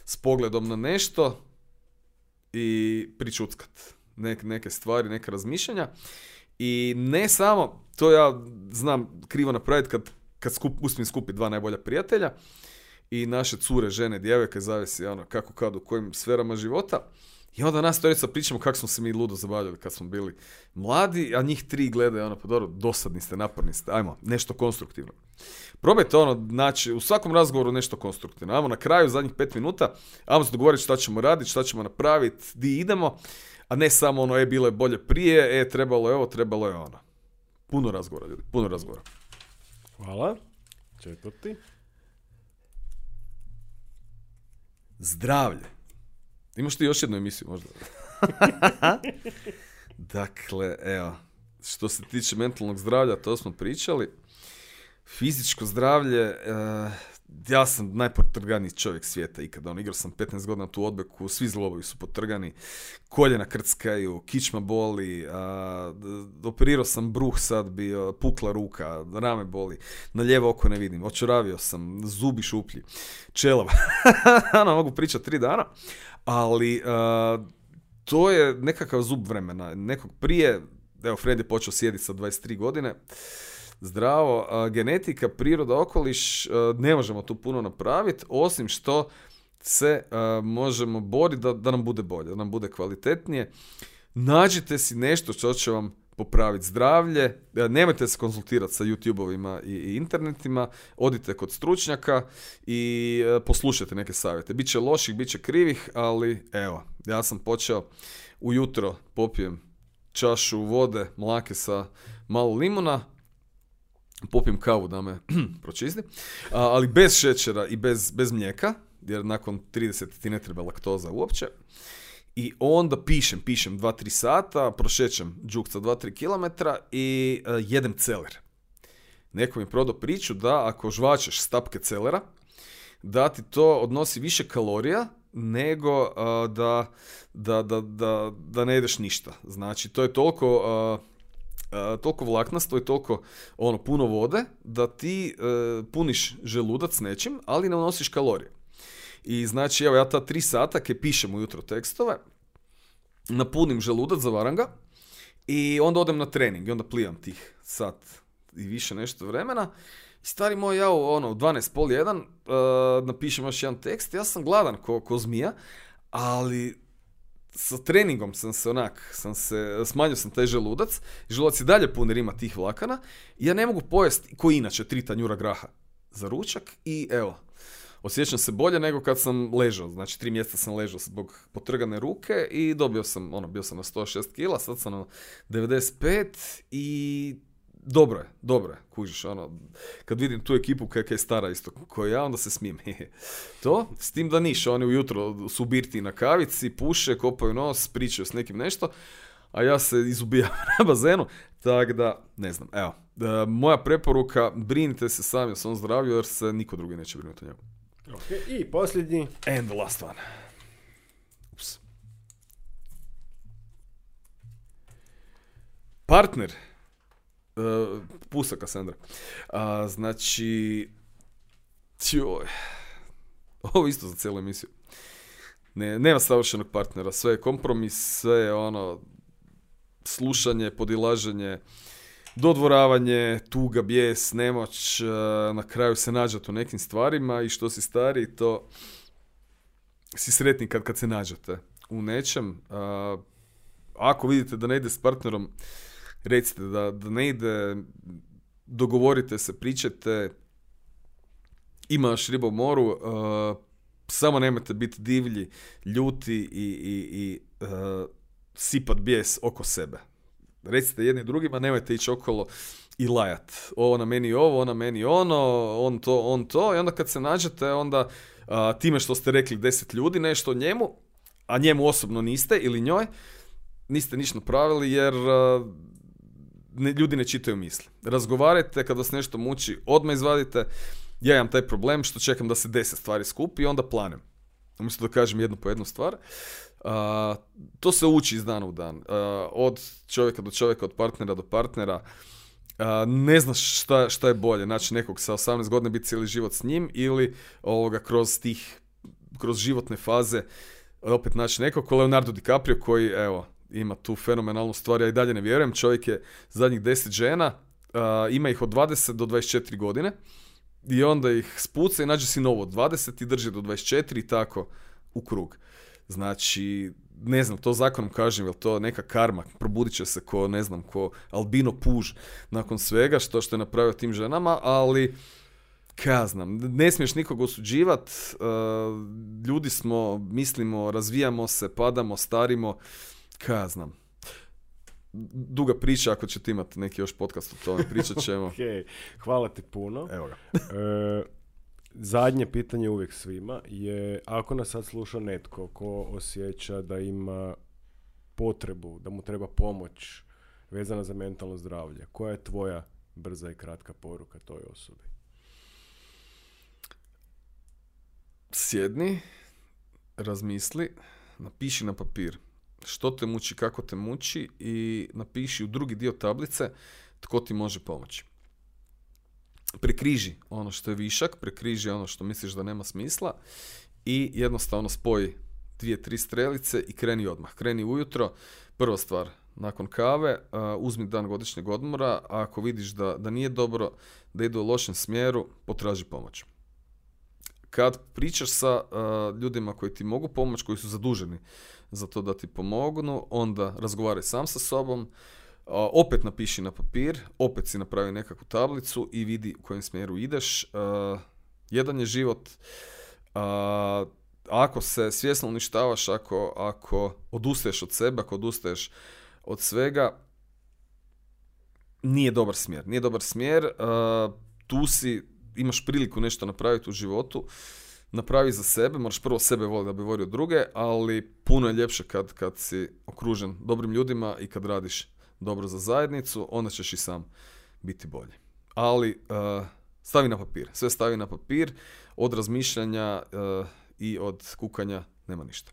S2: s pogledom na nešto i pričuckat. Nek, neke stvari, neke razmišljanja. I ne samo, to ja znam krivo napraviti kad kad skup, uspijem skupiti dva najbolja prijatelja i naše cure, žene, djevojke, zavisi ono, kako kad u kojim sferama života. I onda nas torica pričamo kako smo se mi ludo zabavljali kad smo bili mladi, a njih tri gledaju ono, pa dobro, dosadni ste, naporni ste, ajmo, nešto konstruktivno. Probajte ono, znači, u svakom razgovoru nešto konstruktivno. Ajmo na kraju, zadnjih pet minuta, ajmo se dogovoriti šta ćemo raditi, šta ćemo napraviti, di idemo, a ne samo ono, e, bilo je bolje prije, e, trebalo je ovo, trebalo je ono. Puno razgovora, ljudi, puno razgovora.
S1: Hvala. Četvrti.
S2: Zdravlje. Imaš ti još jednu emisiju možda? (laughs) dakle, evo, što se tiče mentalnog zdravlja, to smo pričali. Fizičko zdravlje, uh, ja sam najpotrganiji čovjek svijeta ikada. On, igrao sam 15 godina tu odbeku, svi zlobovi su potrgani, koljena krckaju, kičma boli, a, operirao sam bruh sad bio, pukla ruka, rame boli, na lijevo oko ne vidim, očuravio sam, zubi šuplji, čelava. ano, (laughs) mogu pričati tri dana, ali to je nekakav zub vremena. Nekog prije, evo Fred je počeo sjediti sa 23 godine, zdravo. genetika, priroda, okoliš, ne možemo tu puno napraviti, osim što se možemo boriti da, da nam bude bolje, da nam bude kvalitetnije. Nađite si nešto što će vam popraviti zdravlje. Nemojte se konzultirati sa YouTube-ovima i, internetima. Odite kod stručnjaka i poslušajte neke savjete. Biće loših, bit će krivih, ali evo, ja sam počeo ujutro popijem čašu vode, mlake sa malo limuna, popijem kavu da me (clears throat) pročisti, ali bez šećera i bez, bez mlijeka, jer nakon 30 ti ne treba laktoza uopće. I onda pišem, pišem 2-3 sata, prošećem džukca 2-3 km i uh, jedem celer. Neko mi je prodao priču da ako žvačeš stapke celera, da ti to odnosi više kalorija nego uh, da, da, da, da, da ne jedeš ništa. Znači, to je toliko, uh, toliko vlaknasto i toliko ono, puno vode da ti puniš želudac nečim, ali ne unosiš kalorije. I znači, evo ja ta tri sata ke pišem ujutro tekstove, napunim želudac, zavaram ga i onda odem na trening i onda plivam tih sat i više nešto vremena. Stari moj, ja ono, u 12, pol jedan, uh, napišem još jedan tekst, ja sam gladan ko, ko zmija, ali sa treningom sam se onak, sam se, smanjio sam taj želudac, želudac je dalje pun jer ima tih vlakana, i ja ne mogu pojesti, ko inače, tri tanjura graha za ručak i evo, osjećam se bolje nego kad sam ležao. Znači, tri mjeseca sam ležao zbog potrgane ruke i dobio sam, ono, bio sam na 106 kila, sad sam na 95 i dobro je, dobro je, kužiš, ono, kad vidim tu ekipu koja je stara isto koja ja, onda se smijem. (laughs) to, s tim da niš, oni ujutro su birti na kavici, puše, kopaju nos, pričaju s nekim nešto, a ja se izubijam (laughs) na bazenu, tako da, ne znam, evo, e, moja preporuka, brinite se sami o svom zdravlju jer se niko drugi neće brinuti o njegu.
S1: Okay. I posljednji.
S2: And the last one. Ups. Partner. Uh, pusa Kassandra. Uh, znači... Joj. Ovo isto za cijelu emisiju. Ne, nema savršenog partnera. Sve je kompromis, sve je ono... Slušanje, podilaženje dodvoravanje, tuga, bijes, nemoć, e, na kraju se nađete u nekim stvarima i što si stari, to si sretni kad, kad se nađete u nečem. Ako vidite da ne ide s partnerom, recite da, da ne ide, dogovorite se, pričajte, imaš u moru, uh, samo nemojte biti divlji, ljuti i, i, i sipat bijes oko sebe recite jedni drugima, nemojte ići okolo i lajat. Ovo na meni ovo, ona meni ono, on to, on to. I onda kad se nađete, onda time što ste rekli deset ljudi nešto njemu, a njemu osobno niste ili njoj, niste ništa napravili jer ne, ljudi ne čitaju misli. Razgovarajte, kad vas nešto muči, odmah izvadite. Ja imam taj problem što čekam da se deset stvari skupi i onda planem. Umjesto da kažem jednu po jednu stvar to se uči iz dana u dan. od čovjeka do čovjeka, od partnera do partnera. ne znaš šta, šta je bolje, znači nekog sa 18 godina biti cijeli život s njim ili ovoga kroz tih, kroz životne faze opet naći nekog ko Leonardo DiCaprio koji evo ima tu fenomenalnu stvar, ja i dalje ne vjerujem, čovjek je zadnjih 10 žena, ima ih od 20 do 24 godine i onda ih spuca i nađe si novo od 20 i drži do 24 i tako u krug. Znači, ne znam, to zakonom kažem, jel to neka karma, probudit će se ko, ne znam, ko albino puž nakon svega što što je napravio tim ženama, ali ja znam, ne smiješ nikog osuđivat, uh, ljudi smo, mislimo, razvijamo se, padamo, starimo, ja znam. Duga priča, ako ćete imati neki još podcast o tome, pričat (laughs) ćemo.
S1: okay. Hvala ti puno.
S2: Evo ga.
S1: E, Zadnje pitanje uvijek svima je ako nas sad sluša netko ko osjeća da ima potrebu, da mu treba pomoć vezana za mentalno zdravlje, koja je tvoja brza i kratka poruka toj osobi?
S2: Sjedni, razmisli, napiši na papir što te muči, kako te muči i napiši u drugi dio tablice tko ti može pomoći prekriži ono što je višak, prekriži ono što misliš da nema smisla i jednostavno spoji dvije, tri strelice i kreni odmah. Kreni ujutro, prva stvar, nakon kave, uzmi dan godišnjeg odmora, a ako vidiš da, da nije dobro, da ide u lošem smjeru, potraži pomoć. Kad pričaš sa uh, ljudima koji ti mogu pomoći, koji su zaduženi za to da ti pomognu, onda razgovaraj sam sa sobom, uh, opet napiši na papir, opet si napravi nekakvu tablicu i vidi u kojem smjeru ideš. Uh, jedan je život, uh, ako se svjesno uništavaš, ako, ako odustaješ od sebe, ako odustaješ od svega, nije dobar smjer. Nije dobar smjer, uh, tu si, imaš priliku nešto napraviti u životu, napravi za sebe, moraš prvo sebe voliti da bi volio druge, ali puno je ljepše kad, kad si okružen dobrim ljudima i kad radiš dobro za zajednicu, onda ćeš i sam biti bolji. Ali uh, stavi na papir, sve stavi na papir, od razmišljanja uh, i od kukanja nema ništa.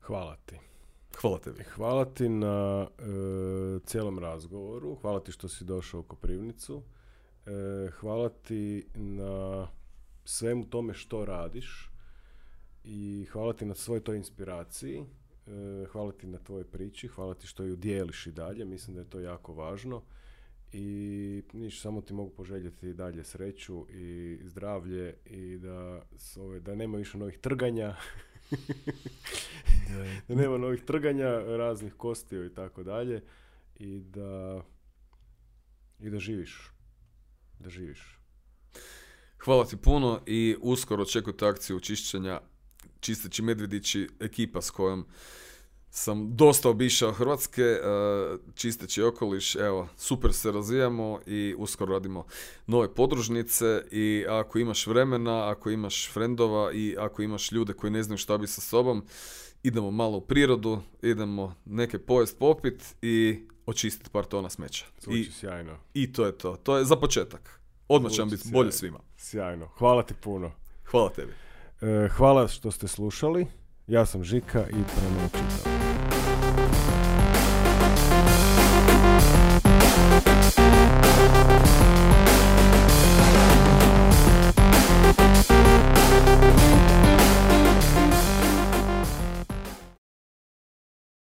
S1: Hvala ti.
S2: Hvala tebi.
S1: Hvala ti na e, cijelom razgovoru. Hvala ti što si došao u Koprivnicu. E, hvala ti na svemu tome što radiš i hvala ti na svoj toj inspiraciji. E, hvala ti na tvojoj priči, hvala ti što ju dijeliš i dalje. Mislim da je to jako važno. I niš, samo ti mogu poželjeti dalje sreću i zdravlje i da, ove, da nema više novih trganja. (laughs) da nema novih trganja, raznih kostiju i tako dalje. I da, i da živiš. Da živiš.
S2: Hvala ti puno i uskoro očekujte akciju čišćenja Čisteći Medvedići, ekipa s kojom sam dosta obišao Hrvatske, e, čisteći okoliš, evo, super se razvijamo i uskoro radimo nove podružnice i ako imaš vremena, ako imaš frendova i ako imaš ljude koji ne znaju šta bi sa sobom, idemo malo u prirodu, idemo neke pojest popit i očistiti par tona smeća.
S1: Zvuči
S2: I,
S1: sjajno.
S2: I to je to. To je za početak. Odmah će vam biti
S1: sjajno.
S2: bolje svima.
S1: Sjajno. Hvala ti puno.
S2: Hvala tebi.
S1: E, hvala što ste slušali. Ja sam Žika i prema čitav.